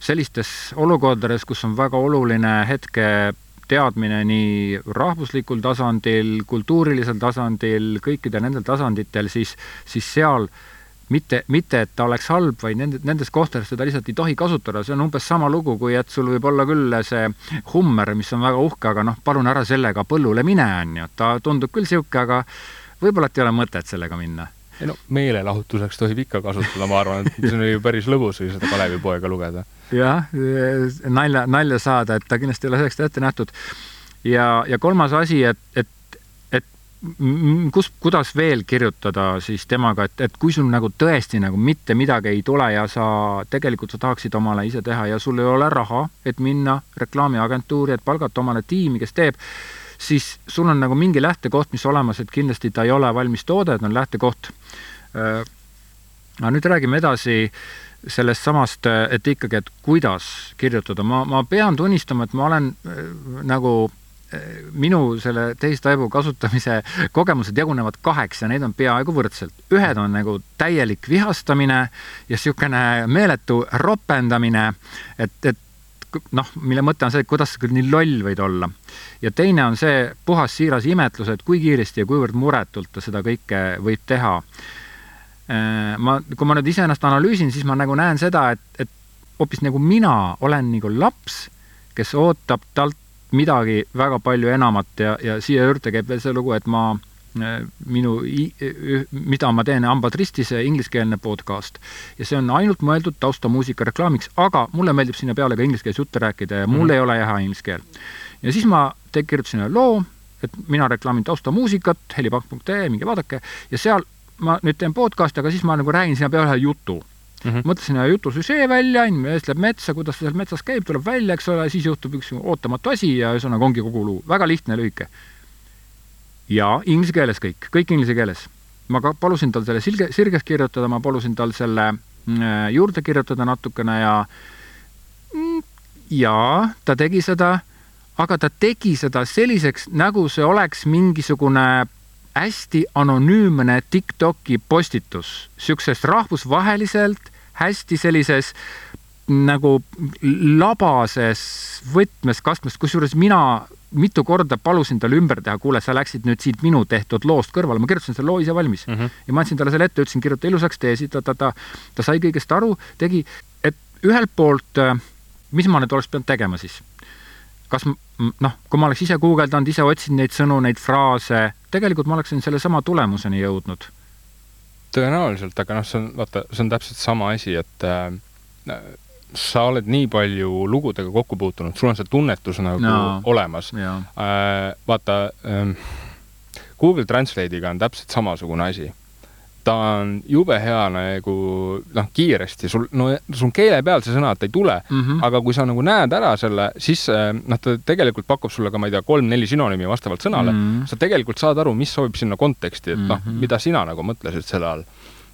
sellistes olukordades, kus on väga oluline hetke teadmine nii rahvuslikul tasandil, kultuurilisel tasandil, kõikidel nendel tasanditel, siis, siis seal mitte, mitte et ta oleks halb, vaid nende, nendes kohtades teda lihtsalt ei tohi kasutada, see on umbes sama lugu, kui et sul võib olla küll see Hummer, mis on väga uhke, aga noh, palun ära sellega põllule mine, on ju, ta tundub küll niisugune, aga võib-olla et ei ole mõtet sellega minna ei no meelelahutuseks tohib ikka kasutada, ma arvan, et see on ju päris lõbus ju seda Kalevipoega lugeda. jah, nalja, nalja saada, et ta kindlasti ei ole selleks ette nähtud. ja, ja kolmas asi, et, et, et kus, kuidas veel kirjutada siis temaga, et, et kui sul nagu tõesti nagu mitte midagi ei tule ja sa tegelikult sa tahaksid omale ise teha ja sul ei ole raha, et minna reklaamiagentuuri, et palgata omale tiimi, kes teeb siis sul on nagu mingi lähtekoht, mis olemas, et kindlasti ta ei ole valmis toode, ta on lähtekoht. Äh, aga nüüd räägime edasi sellest samast, et ikkagi, et kuidas kirjutada, ma, ma pean tunnistama, et ma olen äh, nagu äh, minu selle teistaibu kasutamise kogemused jagunevad kaheks ja neid on peaaegu võrdselt. ühed on nagu täielik vihastamine ja niisugune meeletu ropendamine, et, et noh, mille mõte on see, et kuidas sa küll nii loll võid olla. ja teine on see puhas siiras imetlus, et kui kiiresti ja kuivõrd muretult ta seda kõike võib teha. Äh, ma, kui ma nüüd iseennast analüüsin, siis ma nagu näen seda, et, et hoopis nagu mina olen nagu laps, kes ootab talt midagi väga palju enamat ja, ja siia juurde käib veel see lugu, et ma minu, mida ma teen, hambad ristis, ingliskeelne podcast. ja see on ainult mõeldud taustamuusika reklaamiks, aga mulle meeldib sinna peale ka inglise keeles juttu rääkida ja mul mm ei ole hea inglise keel. ja siis ma kirjutasin ühe loo, et mina reklaamin taustamuusikat, helipank.ee, minge vaadake, ja seal ma nüüd teen podcast'i, aga siis ma nagu räägin sinna peale ühe jutu Mm -hmm. mõtlesin ühe jutu süžee välja, inimene eest läheb metsa, kuidas ta seal metsas käib, tuleb välja, eks ole, siis juhtub üks ootamatu asi ja ühesõnaga ongi kogu lugu. väga lihtne ja lühike ja inglise keeles kõik, kõik inglise keeles. ma ka palusin tal selle silge, sirgeks kirjutada, ma palusin tal selle äh, juurde kirjutada natukene ja mm, ja ta tegi seda, aga ta tegi seda selliseks, nagu see oleks mingisugune hästi anonüümne TikToki postitus, niisugusest rahvusvaheliselt hästi sellises nagu labases võtmes, kastmes, kusjuures mina mitu korda palusin tal ümber teha, kuule, sa läksid nüüd siit minu tehtud loost kõrvale, ma kirjutasin selle loo ise valmis mm. -hmm. ja ma andsin talle selle ette, ütlesin, kirjuta ilusaks, tee siit, ta, ta, ta sai kõigest aru, tegi, et ühelt poolt, äh, mis ma nüüd oleks pidanud tegema siis? Kas noh, kui ma oleks ise guugeldanud, ise otsinud neid sõnu, neid fraase, tegelikult ma oleksin sellesama tulemuseni jõudnud. tõenäoliselt, aga noh, see on, vaata, see on täpselt sama asi, et äh, sa oled nii palju lugudega kokku puutunud, sul on see tunnetus nagu no, olemas. Äh, vaata äh,, Google Translate'iga on täpselt samasugune asi ta on jube hea nagu noh, kiiresti sul, no sul keele peal see sõna ei tule mm, -hmm. aga kui sa nagu näed ära selle, siis eh, noh, ta tegelikult pakub sulle ka, ma ei tea, kolm-neli sünonüümi vastavalt sõnale mm. -hmm. sa tegelikult saad aru, mis sobib sinna konteksti, et noh mm -hmm., mida sina nagu mõtlesid selle all.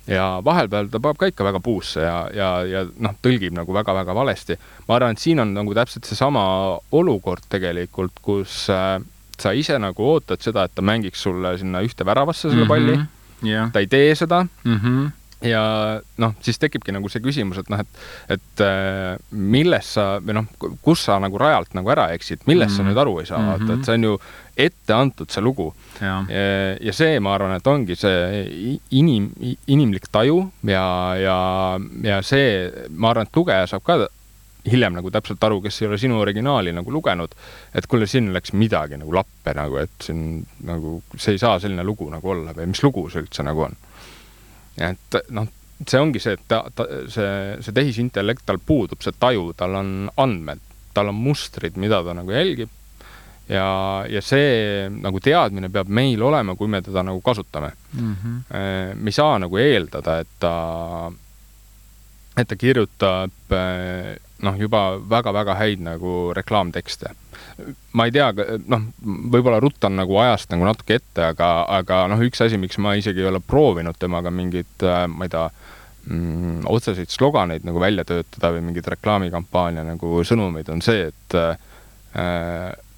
ja vahepeal ta paneb ka ikka väga puusse ja, ja, ja noh, tõlgib nagu väga-väga valesti. ma arvan, et siin on nagu täpselt seesama olukord tegelikult, kus äh, sa ise nagu ootad seda, et ta mängiks sulle sinna ühte väravasse selle palli mm. -hmm yeah. ta ei tee seda mm. -hmm ja noh, siis tekibki nagu see küsimus, et noh, et, et äh, milles sa või noh, kus sa nagu rajalt nagu ära eksid, millest mm -hmm. sa nüüd aru ei saa mm, -hmm. vaata, et see on ju ette antud, see lugu. Ja. ja see, ma arvan, et ongi see inim, inimlik taju ja, ja, ja see, ma arvan, et lugeja saab ka hiljem nagu täpselt aru, kes ei ole sinu originaali nagu lugenud, et kuule, siin läks midagi nagu lappe nagu, et siin nagu see ei saa selline lugu nagu olla või mis lugu see üldse nagu on. et noh, see ongi see, et ta, ta, see, see tehisintellekt, tal puudub see taju, tal on andmed, tal on mustrid, mida ta nagu jälgib ja, ja see nagu teadmine peab meil olema, kui me teda nagu kasutame mm. -hmm. me ei saa nagu eeldada, et ta, et ta kirjutab noh, juba väga-väga häid nagu reklaamtekste. ma ei tea, noh, võib-olla ruttan nagu ajast nagu natuke ette, aga, aga noh, üks asi, miks ma isegi ei ole proovinud temaga mingit, äh, ma ei tea mm,, otseseid sloganeid nagu välja töötada või mingeid reklaamikampaania nagu sõnumeid, on see, et äh,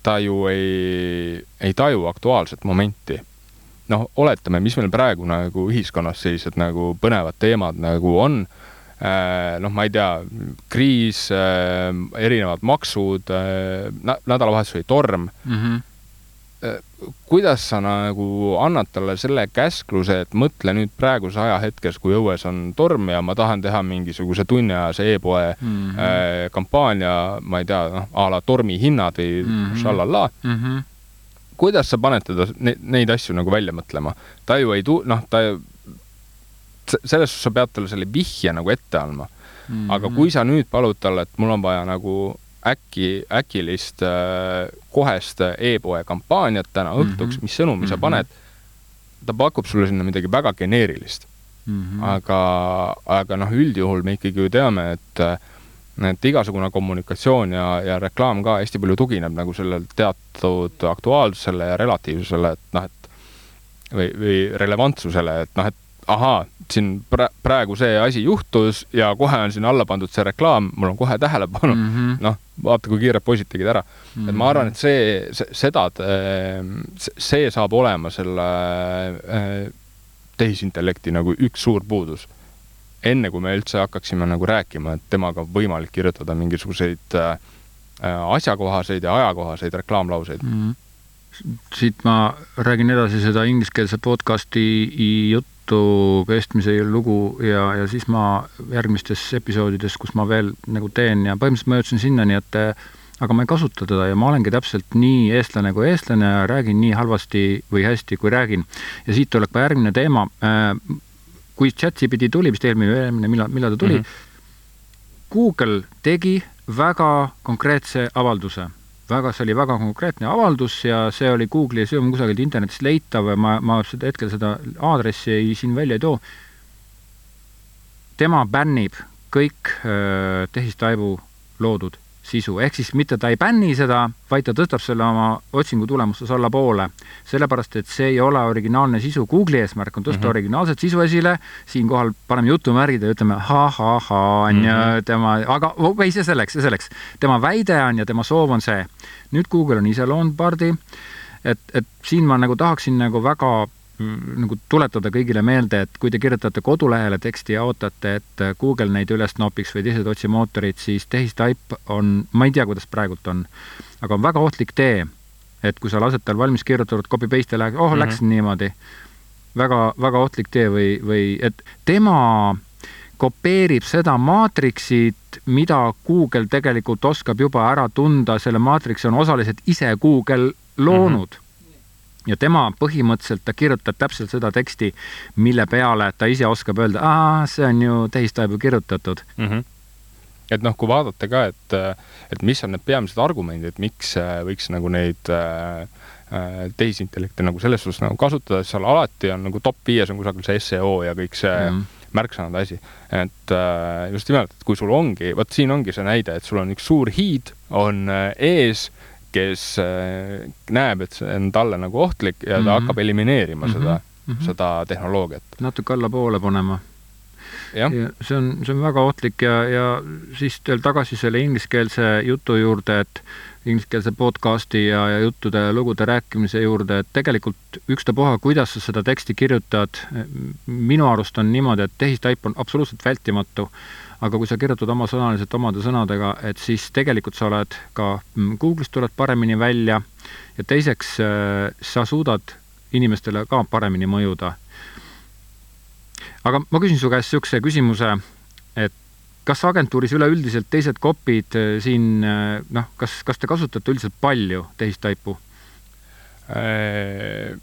ta ju ei, ei taju aktuaalset momenti noh, oletame, mis meil praegu nagu ühiskonnas sellised nagu põnevad teemad nagu on Äh, noh, ma ei tea, kriis, äh, erinevad maksud, äh, nädalavahetus oli torm mm. -hmm kuidas sa nagu annad talle selle käskluse, et mõtle nüüd praeguses ajahetkes, kui õues on torm ja ma tahan teha mingisuguse tunniajase e-poe mm -hmm. äh, kampaania, ma ei tea, noh, a la tormihinnad või mm -hmm. šallallaa mm. -hmm. kuidas sa paned teda ne neid asju nagu välja mõtlema? ta ju ei tu-, noh, ta selles suhtes sa pead talle selle vihje nagu ette andma mm. -hmm. aga kui sa nüüd palud talle, et mul on vaja nagu äkki, äkilist äh, kohest e-poe kampaaniat täna mhm. õhtuks mm, -hmm. mis sõnumi mm -hmm. sa mhm. paned, ta pakub sulle sinna midagi väga geneerilist mm. -hmm. aga, aga noh, üldjuhul me ikkagi ju teame, et et igasugune kommunikatsioon ja, ja reklaam ka hästi palju tugineb nagu sellel teatud aktuaalsusele ja relatiivsusele, et noh, et või, või relevantsusele, et noh, et ahaa, siin praegu see asi juhtus ja kohe on sinna alla pandud see reklaam, mul on kohe tähelepanu mm -hmm., noh, vaata, kui kiired poisid tegid ära mm. -hmm. et ma arvan, et see, seda, see saab olema selle äh, tehisintellekti nagu üks suur puudus. enne kui me üldse hakkaksime nagu rääkima, et temaga on võimalik kirjutada mingisuguseid äh, asjakohaseid ja ajakohaseid reklaamlauseid mm. -hmm siit ma räägin edasi seda ingliskeelse podcasti juttu jutu kestmise lugu ja, ja siis ma järgmistes episoodides, kus ma veel nagu teen ja põhimõtteliselt ma jõudsin sinnani, et aga ma ei kasuta teda ja ma olengi täpselt nii eestlane kui eestlane ja räägin nii halvasti või hästi, kui räägin. ja siit tuleb ka järgmine teema. kui ChatGPT tuli, vist eelmine, eelmine, millal, millal ta tuli mm, -hmm. Google tegi väga konkreetse avalduse väga, see oli väga konkreetne avaldus ja see oli Google'i, see on kusagilt internetist leitav, ma, ma seda hetkel seda aadressi ei, siin välja ei too. tema bännib kõik äh, tehistaibu loodud sisu, ehk siis mitte ta ei bänni seda, vaid ta tõstab selle oma otsingu tulemustes allapoole. sellepärast, et see ei ole originaalne sisu, Google'i eesmärk on tõsta mm -hmm. originaalset sisu esile, siinkohal paneme jutumärgid ja ütleme ha-ha-ha, on ju, mhm. tema, aga okei, see selleks, see selleks. tema väide on ja tema soov on see. nüüd Google on ise loonud pardi, et, et siin ma nagu tahaksin nagu väga Mm, nagu tuletada kõigile meelde, et kui te kirjutate kodulehele teksti ja ootate, et Google neid üles nopiks või teised otsimootorid, siis tehistaip on, ma ei tea, kuidas praegult on, aga on väga ohtlik tee. et kui sa lased tal valmis kirjutatud copy-paste ja läheb, oh mm, -hmm. läks niimoodi. väga, väga ohtlik tee või, või et tema kopeerib seda maatriksit, mida Google tegelikult oskab juba ära tunda, selle maatriksi on osaliselt ise Google loonud mm. -hmm ja tema põhimõtteliselt, ta kirjutab täpselt seda teksti, mille peale ta ise oskab öelda, aa, see on ju tehistaibu kirjutatud mm. -hmm et noh, kui vaadata ka, et, et mis on need peamised argumendid, miks võiks nagu neid äh, äh tehisintellekte nagu selles suhtes nagu kasutada, siis seal alati on nagu top viies on kusagil see seo ja kõik see mm -hmm märksõnade asi. et äh, just nimelt, et kui sul ongi, vot siin ongi see näide, et sul on üks suur hiid, on äh, ees, kes äh, näeb, et see on talle nagu ohtlik ja ta mm -hmm. hakkab elimineerima mm -hmm. seda mm, -hmm. seda tehnoloogiat. natuke allapoole panema ja see on, see on väga ohtlik ja, ja siis veel tagasi selle ingliskeelse jutu juurde, et ingliskeelse podcasti ja, ja juttude ja lugude rääkimise juurde, et tegelikult ükstapuha, kuidas sa seda teksti kirjutad, minu arust on niimoodi, et tehistaip on absoluutselt vältimatu, aga kui sa kirjutad omasõnaliselt omade sõnadega, et siis tegelikult sa oled ka Google'ist tuled paremini välja ja teiseks sa suudad inimestele ka paremini mõjuda aga ma küsin su käest niisuguse küsimuse, et kas agentuuris üleüldiselt teised kopid äh, siin äh, noh, kas, kas te kasutate üldiselt palju tehistaipu? Äh,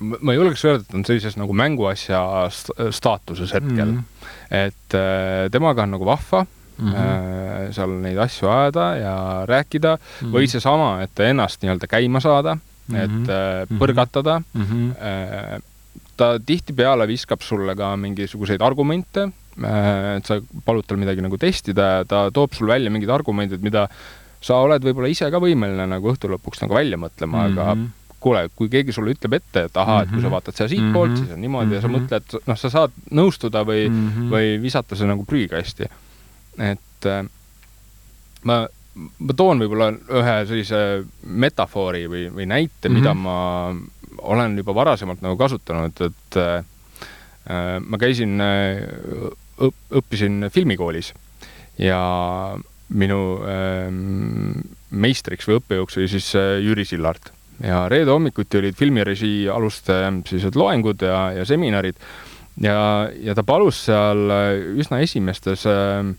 ma julgeks öelda, et on sellises nagu mänguasja staatuses hetkel mm. -hmm. et temaga on nagu vahva mm -hmm. seal neid asju ajada ja rääkida mm -hmm. või seesama, et ennast nii-öelda käima saada mm, -hmm. et mhm. põrgatada mm. -hmm ta tihtipeale viskab sulle ka mingisuguseid argumente, äh, et sa palud tal midagi nagu testida ja ta toob sul välja mingid argumendid, mida sa oled võib-olla ise ka võimeline nagu õhtu lõpuks nagu välja mõtlema mm, -hmm. aga mhm. Kuule, kui keegi sulle ütleb ette, et ahaa, et kui sa mhm. vaatad seda siitpoolt mm, -hmm. siis on niimoodi mm -hmm. ja sa mhm. mõtled, noh, sa saad nõustuda või mm, -hmm. või visata see nagu prügikasti. et äh, ma, ma toon võib-olla ühe sellise metafoori või, või näite mm, -hmm. mida ma olen juba varasemalt nagu kasutanud, et äh, ma käisin äh,, õppisin filmikoolis ja minu äh, meistriks või õppejõuks oli siis äh, Jüri Sillart ja reede hommikuti olid filmirežii aluste sellised loengud ja, ja seminarid ja, ja ta palus seal äh, üsna esimestes äh,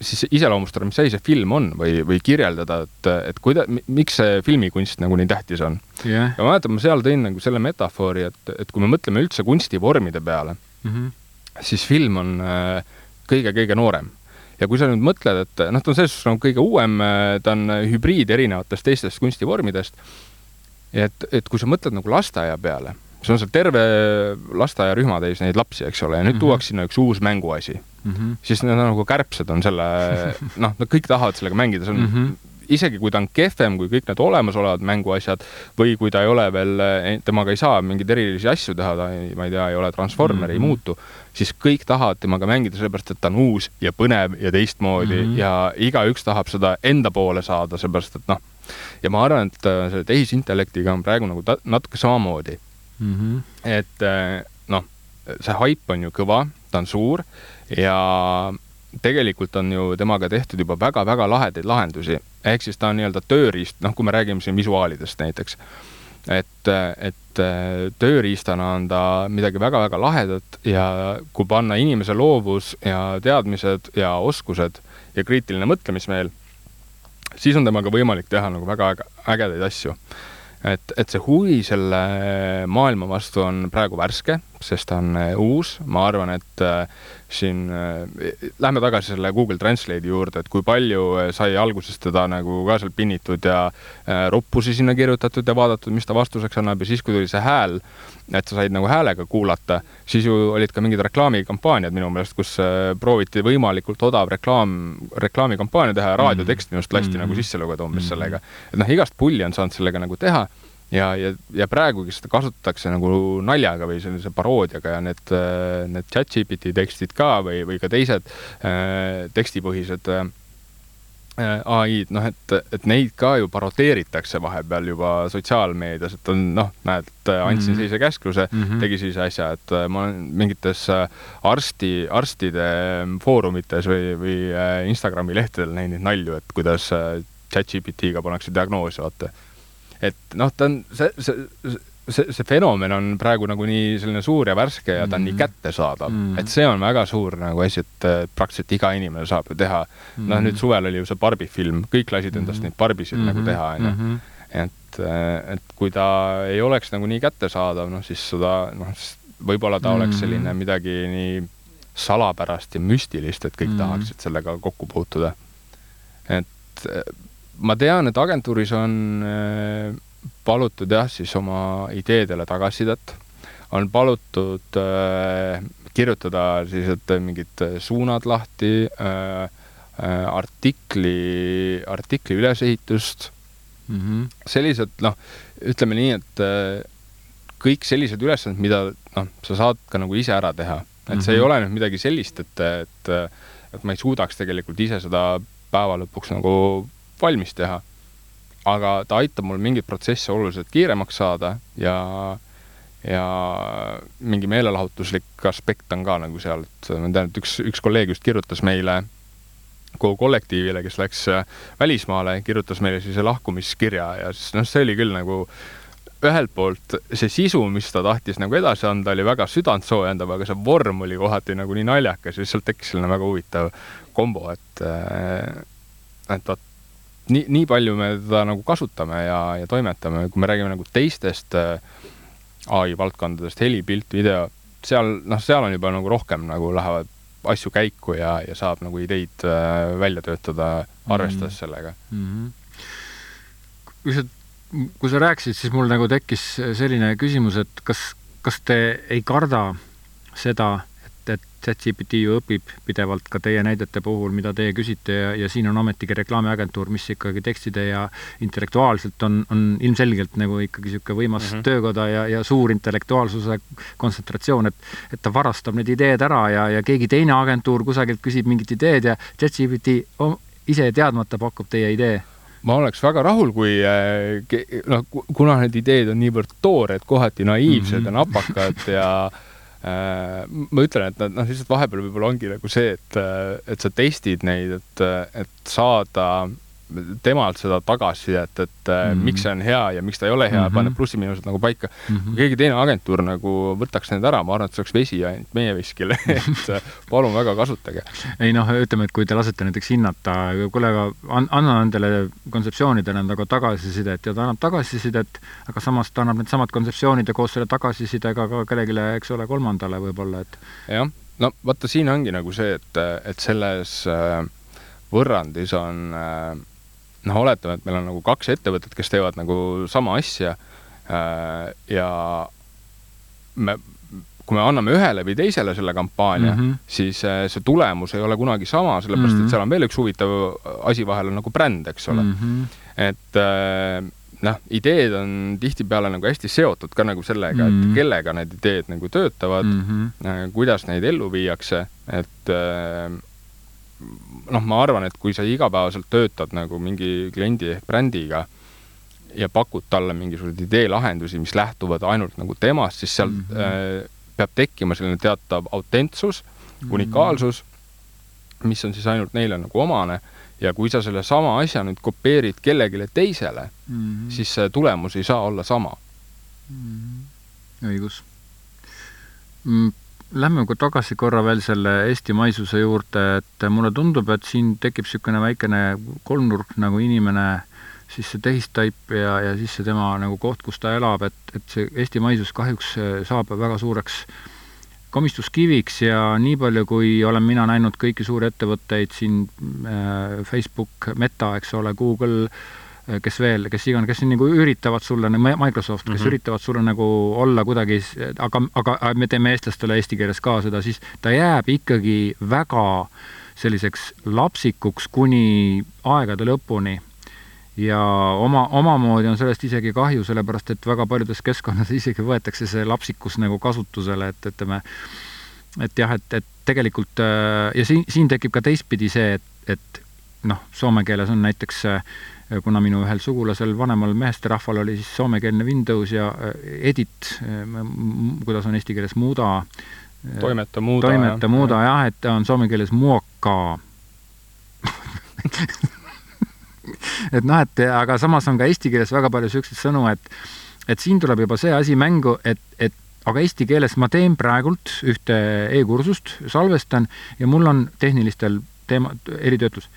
siis iseloomustada, mis asi see film on või, või kirjeldada, et, et kuida-, miks see filmikunst nagu nii tähtis on yeah.. ja ma mäletan, ma seal tõin nagu selle metafoori, et, et kui me mõtleme üldse kunstivormide peale mm, -hmm. siis film on kõige-kõige äh, noorem. Ja kui sa nüüd mõtled, et noh, ta on selles suhtes nagu kõige uuem, äh, ta on hübriid erinevatest teistest kunstivormidest, et, et kui sa mõtled nagu lasteaia peale, siis on seal terve lasteaiarühma täis neid lapsi, eks ole, ja nüüd mm -hmm. tuuakse sinna üks uus mänguasi mm, -hmm. siis need on nagu kärbsed on selle, noh, nad kõik tahavad sellega mängida, see on mm -hmm isegi kui ta on kehvem kui kõik need olemasolevad mänguasjad või kui ta ei ole veel, temaga ei saa mingeid erilisi asju teha, ta ei, ma ei tea, ei ole transformer mm, -hmm. ei mhm. muutu, siis kõik tahavad temaga mängida sellepärast, et ta on uus ja põnev ja teistmoodi mm -hmm. ja igaüks tahab seda enda poole saada, sellepärast et noh, ja ma arvan, et äh, selle tehisintellektiga on praegu nagu natuke samamoodi mm. -hmm. et äh, noh, see haip on ju kõva, ta on suur ja tegelikult on ju temaga tehtud juba väga-väga lahedaid lahendusi, ehk siis ta on nii-öelda tööriist, noh, kui me räägime siin visuaalidest näiteks, et, et tööriistana on ta midagi väga-väga lahedat ja kui panna inimese loovus ja teadmised ja oskused ja kriitiline mõtlemismeel, siis on temaga võimalik teha nagu väga ägedaid asju. Et, et see huvi selle maailma vastu on praegu värske, sest ta on äh, uus, ma arvan, et äh, siin äh,, lähme tagasi selle Google Translate'i juurde, et kui palju sai alguses teda nagu ka seal pinnitud ja roppusi sinna kirjutatud ja vaadatud, mis ta vastuseks annab ja siis, kui tuli see hääl, et sa said nagu häälega kuulata, siis ju olid ka mingid reklaamikampaaniad minu meelest, kus prooviti võimalikult odav reklaam, reklaamikampaania teha ja raadiotekst minu arust lasti mm -hmm. nagu sisse lugeda umbes mm -hmm. sellega. et noh, igast pulli on saanud sellega nagu teha ja, ja, ja praegugi seda kasutatakse nagu naljaga või sellise paroodiaga ja need, äh, need chat-GPT tekstid ka või, või ka teised äh, tekstipõhised äh, Äh, ai-d, noh, et, et neid ka ju parodeeritakse vahepeal juba sotsiaalmeedias, et on noh, näed, andsin mm -hmm. sellise käskluse mm, -hmm. tegi sellise asja, et äh, ma olen mingites äh, arsti, arstide foorumites või, või Instagrami lehtedel näinud nalju, et kuidas chat GPT-ga pannakse diagnoos, vaata. Et noh, ta on see, see, see, see fenomen on praegu nagu nii selline suur ja värske ja ta on mm. nii kättesaadav mm., et see on väga suur nagu asi, et praktiliselt iga inimene saab ju teha mm.. noh, nüüd suvel oli ju see Barbi film, kõik lasid endast mm. neid Barbisid mm -hmm. nagu teha, onju. Mhm. et, et kui ta ei oleks nagu nii kättesaadav, noh siis seda, noh, võib-olla ta mm. oleks selline midagi nii salapärast ja müstilist, et kõik mm. tahaksid sellega kokku puutuda. et ma tean, et agentuuris on palutud jah, siis oma ideedele tagasisidet, on palutud äh, kirjutada siis, et mingid suunad lahti äh,, äh, artikli, artikli ülesehitust mm, -hmm. sellised noh, ütleme nii, et äh, kõik sellised ülesanded, mida noh, sa saad ka nagu ise ära teha, et mm -hmm. see ei mhm. ole nüüd midagi sellist, et, et, et ma ei suudaks tegelikult ise seda päeva lõpuks nagu valmis teha. Aga ta aitab mul mingeid protsesse oluliselt kiiremaks saada ja, ja mingi meelelahutuslik aspekt on ka nagu seal, et ma tean, et üks, üks kolleeg just kirjutas meile kogu kollektiivile, kes läks välismaale, kirjutas meile sellise lahkumiskirja ja siis noh, see oli küll nagu ühelt poolt see sisu, mis ta tahtis nagu edasi anda, oli väga südantsoojendav, aga see vorm oli kohati nagu nii naljakas ja siis sealt tekkis selline väga huvitav kombo, et et vot nii, nii palju me teda nagu kasutame ja, ja toimetame, kui me räägime nagu teistest äh, ai valdkondadest, heli, pilt, video, seal, noh, seal on juba nagu rohkem nagu lähevad asju käiku ja, ja saab nagu ideid äh, välja töötada, arvestades mm -hmm. sellega mm. -hmm. kui sa, kui sa rääkisid, siis mul nagu tekkis selline küsimus, et kas, kas te ei karda seda, et, ChatGPT ju õpib pidevalt ka teie näidete puhul, mida teie küsite ja, ja siin on ometigi reklaamiagentuur, mis ikkagi tekstide ja intellektuaalselt on, on ilmselgelt nagu ikkagi niisugune võimas mm -hmm. töökoda ja, ja suur intellektuaalsuse kontsentratsioon, et et ta varastab need ideed ära ja, ja keegi teine agentuur kusagilt küsib mingit ideed ja ChatGPT ise teadmata pakub teie idee ma oleks väga rahul, kui eh, noh, kuna need ideed on niivõrd toored, kohati naiivsed mm -hmm. ja napakad ja ma ütlen, et nad noh, lihtsalt vahepeal võib-olla ongi nagu see, et, et sa testid neid, et, et saada temalt seda tagasisidet, et mm -hmm. miks see on hea ja miks ta ei ole hea mm, -hmm. paneb plussi-miinused nagu paika mm. -hmm. kui keegi teine agentuur nagu võtaks need ära, ma arvan, et see oleks vesi ainult meie veskile et äh, palun väga kasutage. ei noh, ütleme, et kui te lasete näiteks hinnata, kuule, aga anna nendele kontseptsioonidele nagu tagasisidet ja ta annab tagasisidet, aga samas ta annab needsamad kontseptsioonid ja koos selle tagasisidega ka kellelegi, eks ole, kolmandale võib-olla, et jah, no vaata, siin ongi nagu see, et, et selles äh, võrrandis on äh, noh, oletame, et meil on nagu kaks ettevõtet, kes teevad nagu sama asja äh, ja me, kui me anname ühele või teisele selle kampaania mm, -hmm. siis äh, see tulemus ei ole kunagi sama, sellepärast mm -hmm. et mhm. seal on veel üks huvitav asi vahel, on nagu bränd, eks ole mm. -hmm. et äh, noh, ideed on tihtipeale nagu hästi seotud ka nagu sellega mm, -hmm. et mhm. kellega need ideed nagu töötavad mm, -hmm. kuidas neid ellu viiakse, et noh, ma arvan, et kui sa igapäevaselt töötad nagu mingi kliendi ehk brändiga ja pakud talle mingisuguseid ideelahendusi, mis lähtuvad ainult nagu temast, siis seal mm -hmm. äh, peab tekkima selline teatav autentsus mm, -hmm. unikaalsus, mis on siis ainult neile nagu omane ja kui sa sellesama asja nüüd kopeerid kellelegi teisele mm, -hmm. siis see tulemus ei saa olla sama mm. -hmm. õigus mm Lähme tagasi korra veel selle eestimaisuse juurde, et mulle tundub, et siin tekib niisugune väikene kolmnurk nagu inimene, siis see tehistaip ja, ja siis see tema nagu koht, kus ta elab, et, et see eestimaisus kahjuks saab väga suureks komistuskiviks ja nii palju, kui olen mina näinud kõiki suuri ettevõtteid siin äh,, Facebook, Meta, eks ole, Google kes veel, kes iganes, kes nagu üritavad sulle, Microsoft, kes mm -hmm. üritavad sulle nagu olla kuidagi, aga, aga me teeme eestlastele eesti keeles ka seda, siis ta jääb ikkagi väga selliseks lapsikuks kuni aegade lõpuni ja oma, omamoodi on sellest isegi kahju, sellepärast et väga paljudes keskkonnades isegi võetakse see lapsikus nagu kasutusele, et ütleme, et jah, et, et tegelikult äh, ja siin, siin tekib ka teistpidi see, et, et noh, soome keeles on näiteks äh, kuna minu ühel sugulasel, vanemal meesterahval oli siis soomekeelne Windows ja äh, edit, äh, kuidas on eesti keeles muuda. Toimeta, muuda. toimeta, muuda jah, et ta on soome keeles muoka et noh, et aga samas on ka eesti keeles väga palju niisuguseid sõnu, et et siin tuleb juba see asi mängu, et, et aga eesti keeles ma teen praegult ühte e-kursust, salvestan ja mul on tehnilistel teema, eritöötlus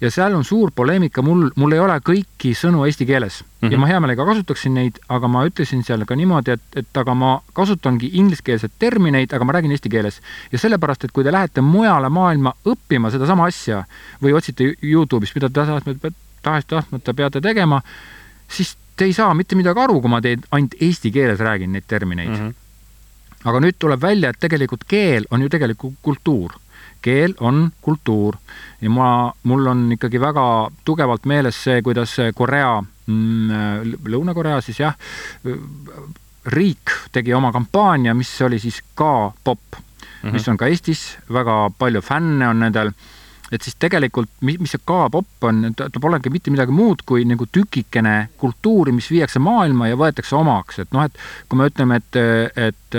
ja seal on suur poleemika, mul, mul ei ole kõiki sõnu eesti keeles mm -hmm. ja mhm. ma hea meelega kasutaksin neid, aga ma ütlesin seal ka niimoodi, et, et aga ma kasutangi ingliskeelseid termineid, aga ma räägin eesti keeles. ja sellepärast, et kui te lähete mujale maailma õppima sedasama asja või otsite Youtube'ist, mida te tahes-tahtmata peate tegema, siis te ei saa mitte midagi aru, kui ma teid ainult eesti keeles räägin neid termineid mm. -hmm. aga nüüd tuleb välja, et tegelikult keel on ju tegelikult kultuur keel on kultuur. Ja ma, mul on ikkagi väga tugevalt meeles see, kuidas Korea mm,, Lõuna-Korea siis jah, riik tegi oma kampaania, mis oli siis ka pop mm, -hmm. mis on ka Eestis, väga palju fänne on nendel. Et siis tegelikult, mis, see K-pop on, ta polegi mitte midagi muud kui nagu tükikene kultuuri, mis viiakse maailma ja võetakse omaks, et noh, et kui me ütleme, et, et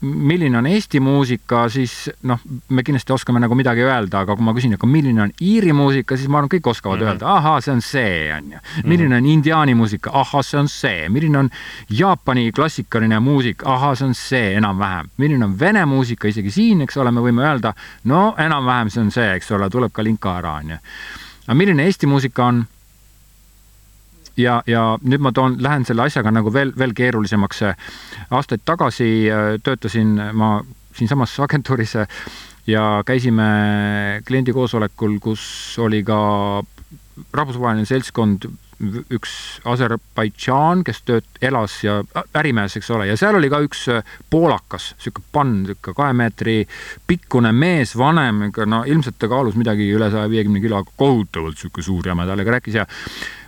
milline on Eesti muusika, siis noh, me kindlasti oskame nagu midagi öelda, aga kui ma küsin, aga milline on Iiri muusika, siis ma arvan, kõik oskavad mm -hmm. öelda, ahaa, see on see, on ju. Mhm. milline on indiaani muusika, ahah, see on see, milline on Jaapani klassikaline muusika, ahah, see on see enam-vähem. milline on vene muusika, isegi siin, eks ole, me võime öelda, no enam-vähem see on see, eks ole, tuleb ka linka ära, on ju. aga milline Eesti muusika on ja, ja nüüd ma toon, lähen selle asjaga nagu veel, veel keerulisemaks. aastaid tagasi äh, töötasin ma siinsamas agentuuris äh, ja käisime kliendi koosolekul, kus oli ka rahvusvaheline seltskond üks Aserbaidžaan, kes tööt-, elas ja ärimees, eks ole, ja seal oli ka üks äh, poolakas, niisugune pann, niisugune kahe meetri pikkune mees, vanem, no ilmselt ta kaalus midagi üle saja viiekümne kilo, kohutavalt niisugune suur jama talle rääkis ja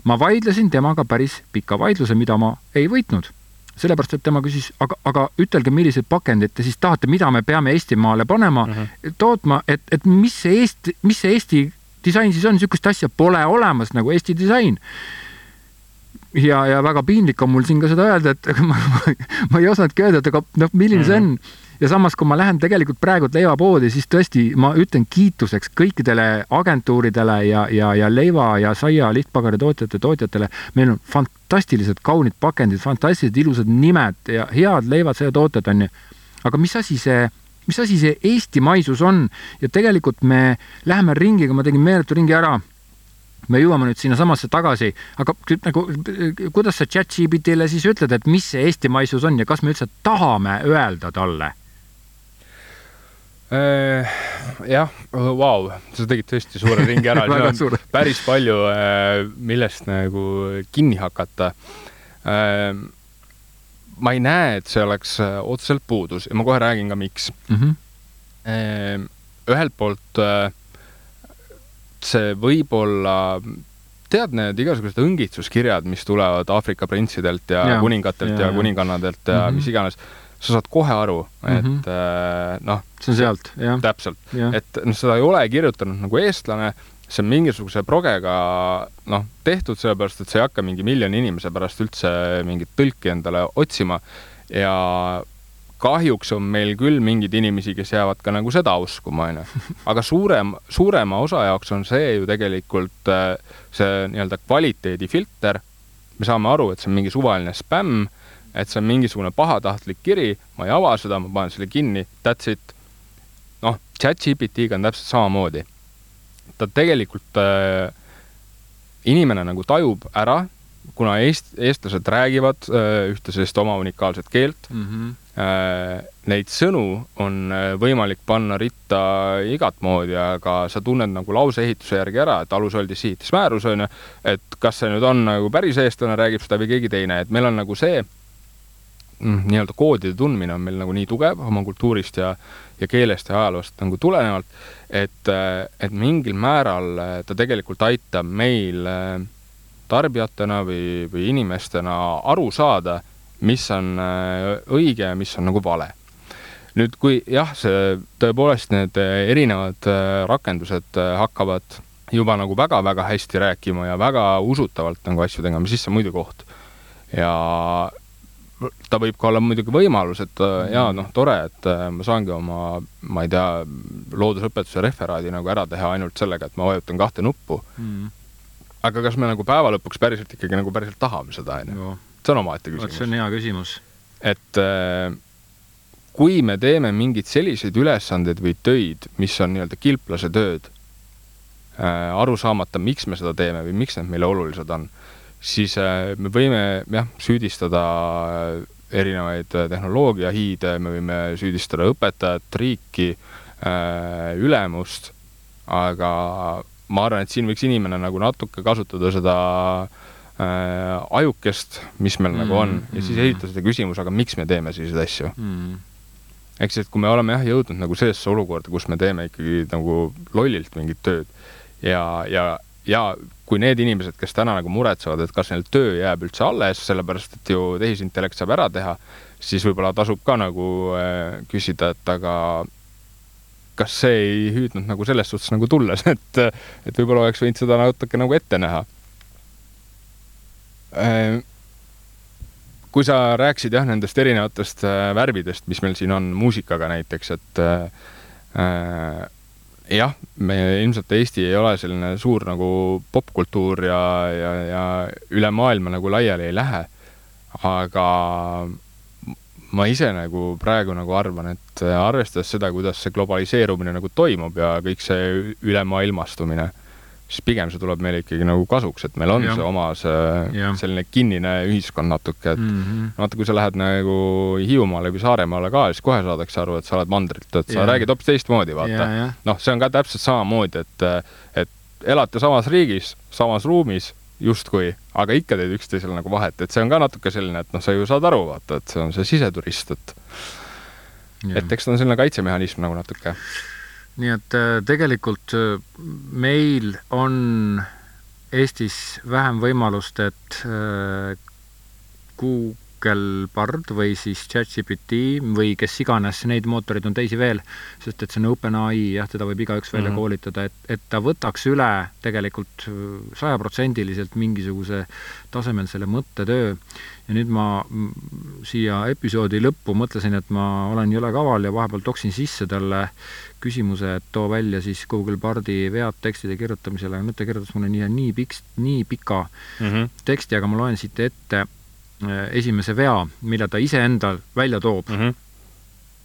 ma vaidlesin temaga päris pika vaidluse, mida ma ei võitnud sellepärast, et tema küsis, aga, aga ütelge, milliseid pakendeid te siis tahate, mida me peame Eestimaale panema mm, -hmm. tootma, et, et mis see Eesti, mis see Eesti disain siis on, niisugust asja pole olemas nagu Eesti disain ja, ja väga piinlik on mul siin ka seda öelda, et ma, ma, ma ei osanudki öelda, et aga noh, milline mm -hmm. see on. Mhm. ja samas, kui ma lähen tegelikult praegu leivapoodi, siis tõesti, ma ütlen kiituseks kõikidele agentuuridele ja, ja, ja leiva ja saia lihtpagaritootjate tootjatele. meil on fantastilised kaunid pakendid, fantastilised ilusad nimed ja head leivad, saiatooted on ju. aga mis asi see mis asi see eestimaisus on? Ja tegelikult me läheme ringiga, ma tegin meeletu ringi ära. Me jõuame nüüd sinnasamasse tagasi, aga nagu kuidas sa chat-GPT-le siis ütled, et mis see eestimaisus on ja kas me üldse tahame öelda talle? Äh, jah, vau, sa tegid tõesti suure ringi ära. Siin on päris palju, äh, millest nagu kinni hakata. Äh, ma ei näe, et see oleks otseselt puudus ja ma kohe räägin ka, miks mm. -hmm. ühelt poolt äh, see võib-olla, tead need igasugused õngitsuskirjad, mis tulevad Aafrika printsidelt ja, ja kuningatelt ja, ja kuningannadelt ja mm -hmm. mis iganes, sa saad kohe aru, et mm -hmm. noh. see on sealt, jah. täpselt, et noh, seda ei ole kirjutanud nagu eestlane, see on mingisuguse progega noh, tehtud sellepärast, et sa ei hakka mingi miljoni inimese pärast üldse mingit tõlki endale otsima ja kahjuks on meil küll mingeid inimesi, kes jäävad ka nagu seda uskuma, onju. aga suurem, suurema osa jaoks on see ju tegelikult äh, see nii-öelda kvaliteedifilter. me saame aru, et see on mingi suvaline spämm, et see on mingisugune pahatahtlik kiri, ma ei ava seda, ma panen selle kinni, that's it. noh, chat-GPT-ga on täpselt samamoodi. Ta tegelikult äh,, inimene nagu tajub ära, kuna eest-, eestlased räägivad äh, ühte sellist oma unikaalset keelt mm, -hmm Äh, neid sõnu on äh, võimalik panna ritta igat moodi, aga sa tunned nagu lauseehituse järgi ära, et alushaldis sihitis määrus on ju, et kas see nüüd on nagu päris eestlane räägib seda või keegi teine, et meil on nagu see mm, nii-öelda koodide tundmine on meil nagu nii tugev oma kultuurist ja, ja keelest ja ajaloost nagu tulenevalt, et, äh, et mingil määral ta tegelikult aitab meil tarbijatena või, või inimestena aru saada mis on äh, õige ja mis on nagu vale. nüüd, kui jah, see tõepoolest need äh, erinevad äh, rakendused hakkavad juba nagu väga-väga hästi rääkima ja väga usutavalt nagu asju tegema, siis see on muidugi oht. ja ta võib ka olla muidugi võimalus, et jaa, noh, tore, et ma saangi oma, ma ei tea, loodusõpetuse referaadi nagu ära teha ainult sellega, et ma vajutan kahte nuppu mm aga kas me nagu päeva lõpuks päriselt ikkagi nagu päriselt tahame seda, onju? see on omaette küsimus. see on hea küsimus. et äh, kui me teeme mingeid selliseid ülesandeid või töid, mis on nii-öelda kilplase tööd äh,, aru saamata, miks me seda teeme või miks need meile olulised on, siis äh, me võime jah, süüdistada äh, erinevaid äh, tehnoloogiahiide, me võime süüdistada õpetajat, riiki ülemust, aga ma arvan, et siin võiks inimene nagu natuke kasutada seda äh, ajukest, mis meil mm, nagu on ja siis mm. esitada seda küsimuse, aga miks me teeme selliseid asju mm. ehk siis, et kui me oleme jah jõudnud nagu sellesse olukorda, kus me teeme ikkagi nagu lollilt mingit tööd ja, ja, ja kui need inimesed, kes täna nagu muretsevad, et kas neil töö jääb üldse alles, sellepärast et ju tehisintellekt saab ära teha, siis võib-olla tasub ka nagu äh, küsida, et aga kas see ei hüüdnud nagu selles suhtes nagu tulles, et, et võib-olla oleks võinud seda natuke nagu ette näha. Äh, kui sa rääkisid jah, nendest erinevatest äh, värvidest, mis meil siin on muusikaga näiteks, et jah, me ilmselt Eesti ei ole selline suur nagu popkultuur ja, ja, ja üle maailma nagu laiali ei lähe. aga ma ise nagu praegu nagu arvan, et arvestades seda, kuidas see globaliseerumine nagu toimub ja kõik see ülemaailmastumine, siis pigem see tuleb meile ikkagi nagu kasuks, et meil on ja. see oma see ja. selline kinnine ühiskond natuke, et mm -hmm. vaata, kui sa lähed nagu Hiiumaale või Saaremaale ka, siis kohe saadakse aru, et sa oled mandrilt, et sa ja. räägid hoopis teistmoodi, vaata. noh, see on ka täpselt samamoodi, et, et elate samas riigis, samas ruumis justkui, aga ikka teed üksteisele nagu vahet, et see on ka natuke selline, et noh, sa ju saad aru, vaata, et see on see siseturist, et ja. et eks ta on selline kaitsemehhanism nagu natuke. Nii et äh, tegelikult äh, meil on Eestis vähem võimalust, et äh, kuu Bard või siis ChatGPT või kes iganes, neid mootoreid on teisi veel, sest et see on OpenAI, jah, teda võib igaüks välja mm -hmm. koolitada, et, et ta võtaks üle tegelikult sajaprotsendiliselt mingisuguse tasemel selle mõttetöö. ja nüüd ma siia episoodi lõppu mõtlesin, et ma olen jõle kaval ja vahepeal toksin sisse talle küsimuse, et too välja siis Google Bardi vead tekstide kirjutamisele, nüüd ta kirjutas mulle nii, nii pikk, nii pika mm -hmm. teksti, aga ma loen siit ette Äh, esimese vea, mille ta iseendal välja toob mm. -hmm.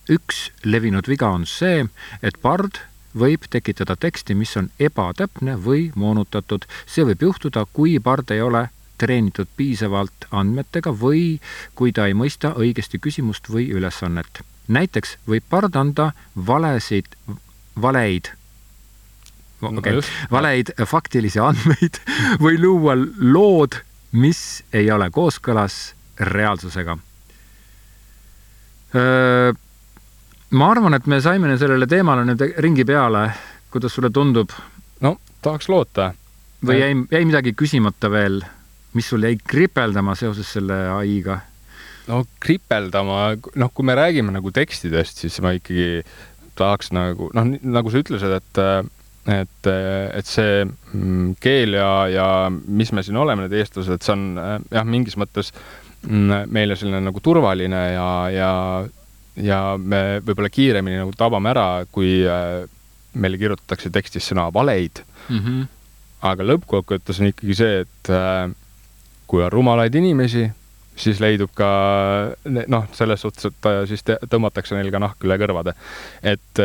üks levinud viga on see, et pard võib tekitada teksti, mis on ebatäpne või moonutatud. see võib juhtuda, kui pard ei ole treenitud piisavalt andmetega või kui ta ei mõista õigesti küsimust või ülesannet. näiteks võib pard anda valesid, valeid okay, no valeid faktilisi andmeid või luua lood, mis ei ole kooskõlas reaalsusega. ma arvan, et me saime sellele teemale nüüd ringi peale, kuidas sulle tundub? no tahaks loota. või jäi, jäi midagi küsimata veel, mis sul jäi kripeldama seoses selle ai-ga? no kripeldama, noh, kui me räägime nagu tekstidest, siis ma ikkagi tahaks nagu noh, nagu sa ütlesid, et et, et see mm, keel ja, ja mis me siin oleme, need eestlased, see on jah, mingis mõttes mm, meile selline nagu turvaline ja, ja, ja me võib-olla kiiremini nagu tabame ära, kui äh, meile kirjutatakse tekstis sõna valeid mm. -hmm. aga lõppkokkuvõttes on ikkagi see, et äh, kui on rumalaid inimesi, siis leidub ka noh, selles suhtes, et siis tõmmatakse neil ka nahk üle kõrvade. et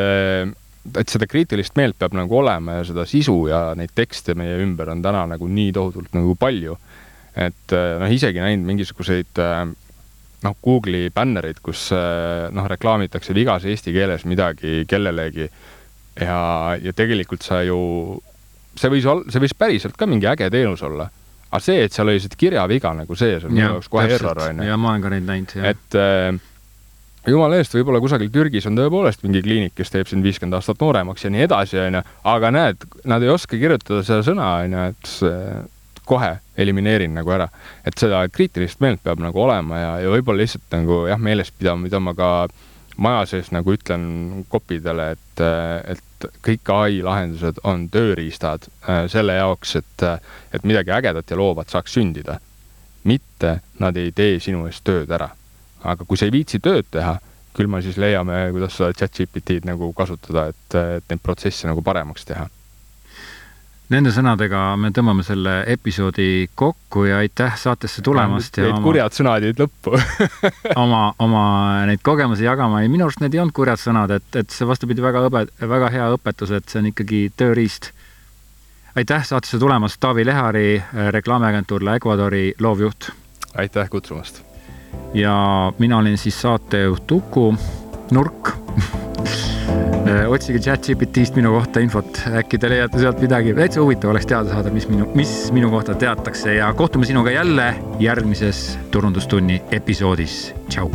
et seda kriitilist meelt peab nagu olema ja seda sisu ja neid tekste meie ümber on täna nagu nii tohutult nagu palju. et eh, noh, isegi näinud mingisuguseid eh, noh, Google'i bännereid, kus eh, noh, reklaamitakse vigas eesti keeles midagi kellelegi ja, ja tegelikult sa ju, see võis olla, see võis päriselt ka mingi äge teenus olla aga see, et seal oli lihtsalt kirjaviga nagu sees, on minu jaoks kohe error, onju. ja ma olen ka neid näinud, jah. et äh, jumala eest, võib-olla kusagil Türgis on tõepoolest mingi kliinik, kes teeb sind viiskümmend aastat nooremaks ja nii edasi, onju, aga näed, nad ei oska kirjutada seda sõna, onju, et kohe elimineerin nagu ära. et seda kriitilist meelt peab nagu olema ja, ja võib-olla lihtsalt nagu jah, meeles pidama, mida ma ka maja sees nagu ütlen kopidele, et, et kõik ai lahendused on tööriistad äh, selle jaoks, et, et midagi ägedat ja loovat saaks sündida. mitte nad ei tee sinu eest tööd ära aga kui sa ei viitsi tööd teha, küll me siis leiame, kuidas seda chat GPT-d nagu kasutada, et, et neid protsesse nagu paremaks teha. Nende sõnadega me tõmbame selle episoodi kokku ja aitäh saatesse tulemast. Need oma, kurjad sõnad jäid lõppu oma, oma neid kogemusi jagama ja minu arust need ei olnud kurjad sõnad, et, et see vastupidi, väga õpe-, väga hea õpetus, et see on ikkagi tööriist. aitäh saatesse tulemast, Taavi Lehari, reklaamiagentuur La Ecuadori loovjuht. aitäh kutsumast. Ja mina olin siis saatejuht Uku Nurk. Äh, otsige chat-GPT-st minu kohta infot, äkki te leiate sealt midagi, täitsa huvitav oleks teada saada, mis minu, mis minu kohta teatakse. Ja kohtume sinuga jälle järgmises turundustunni episoodis. tšau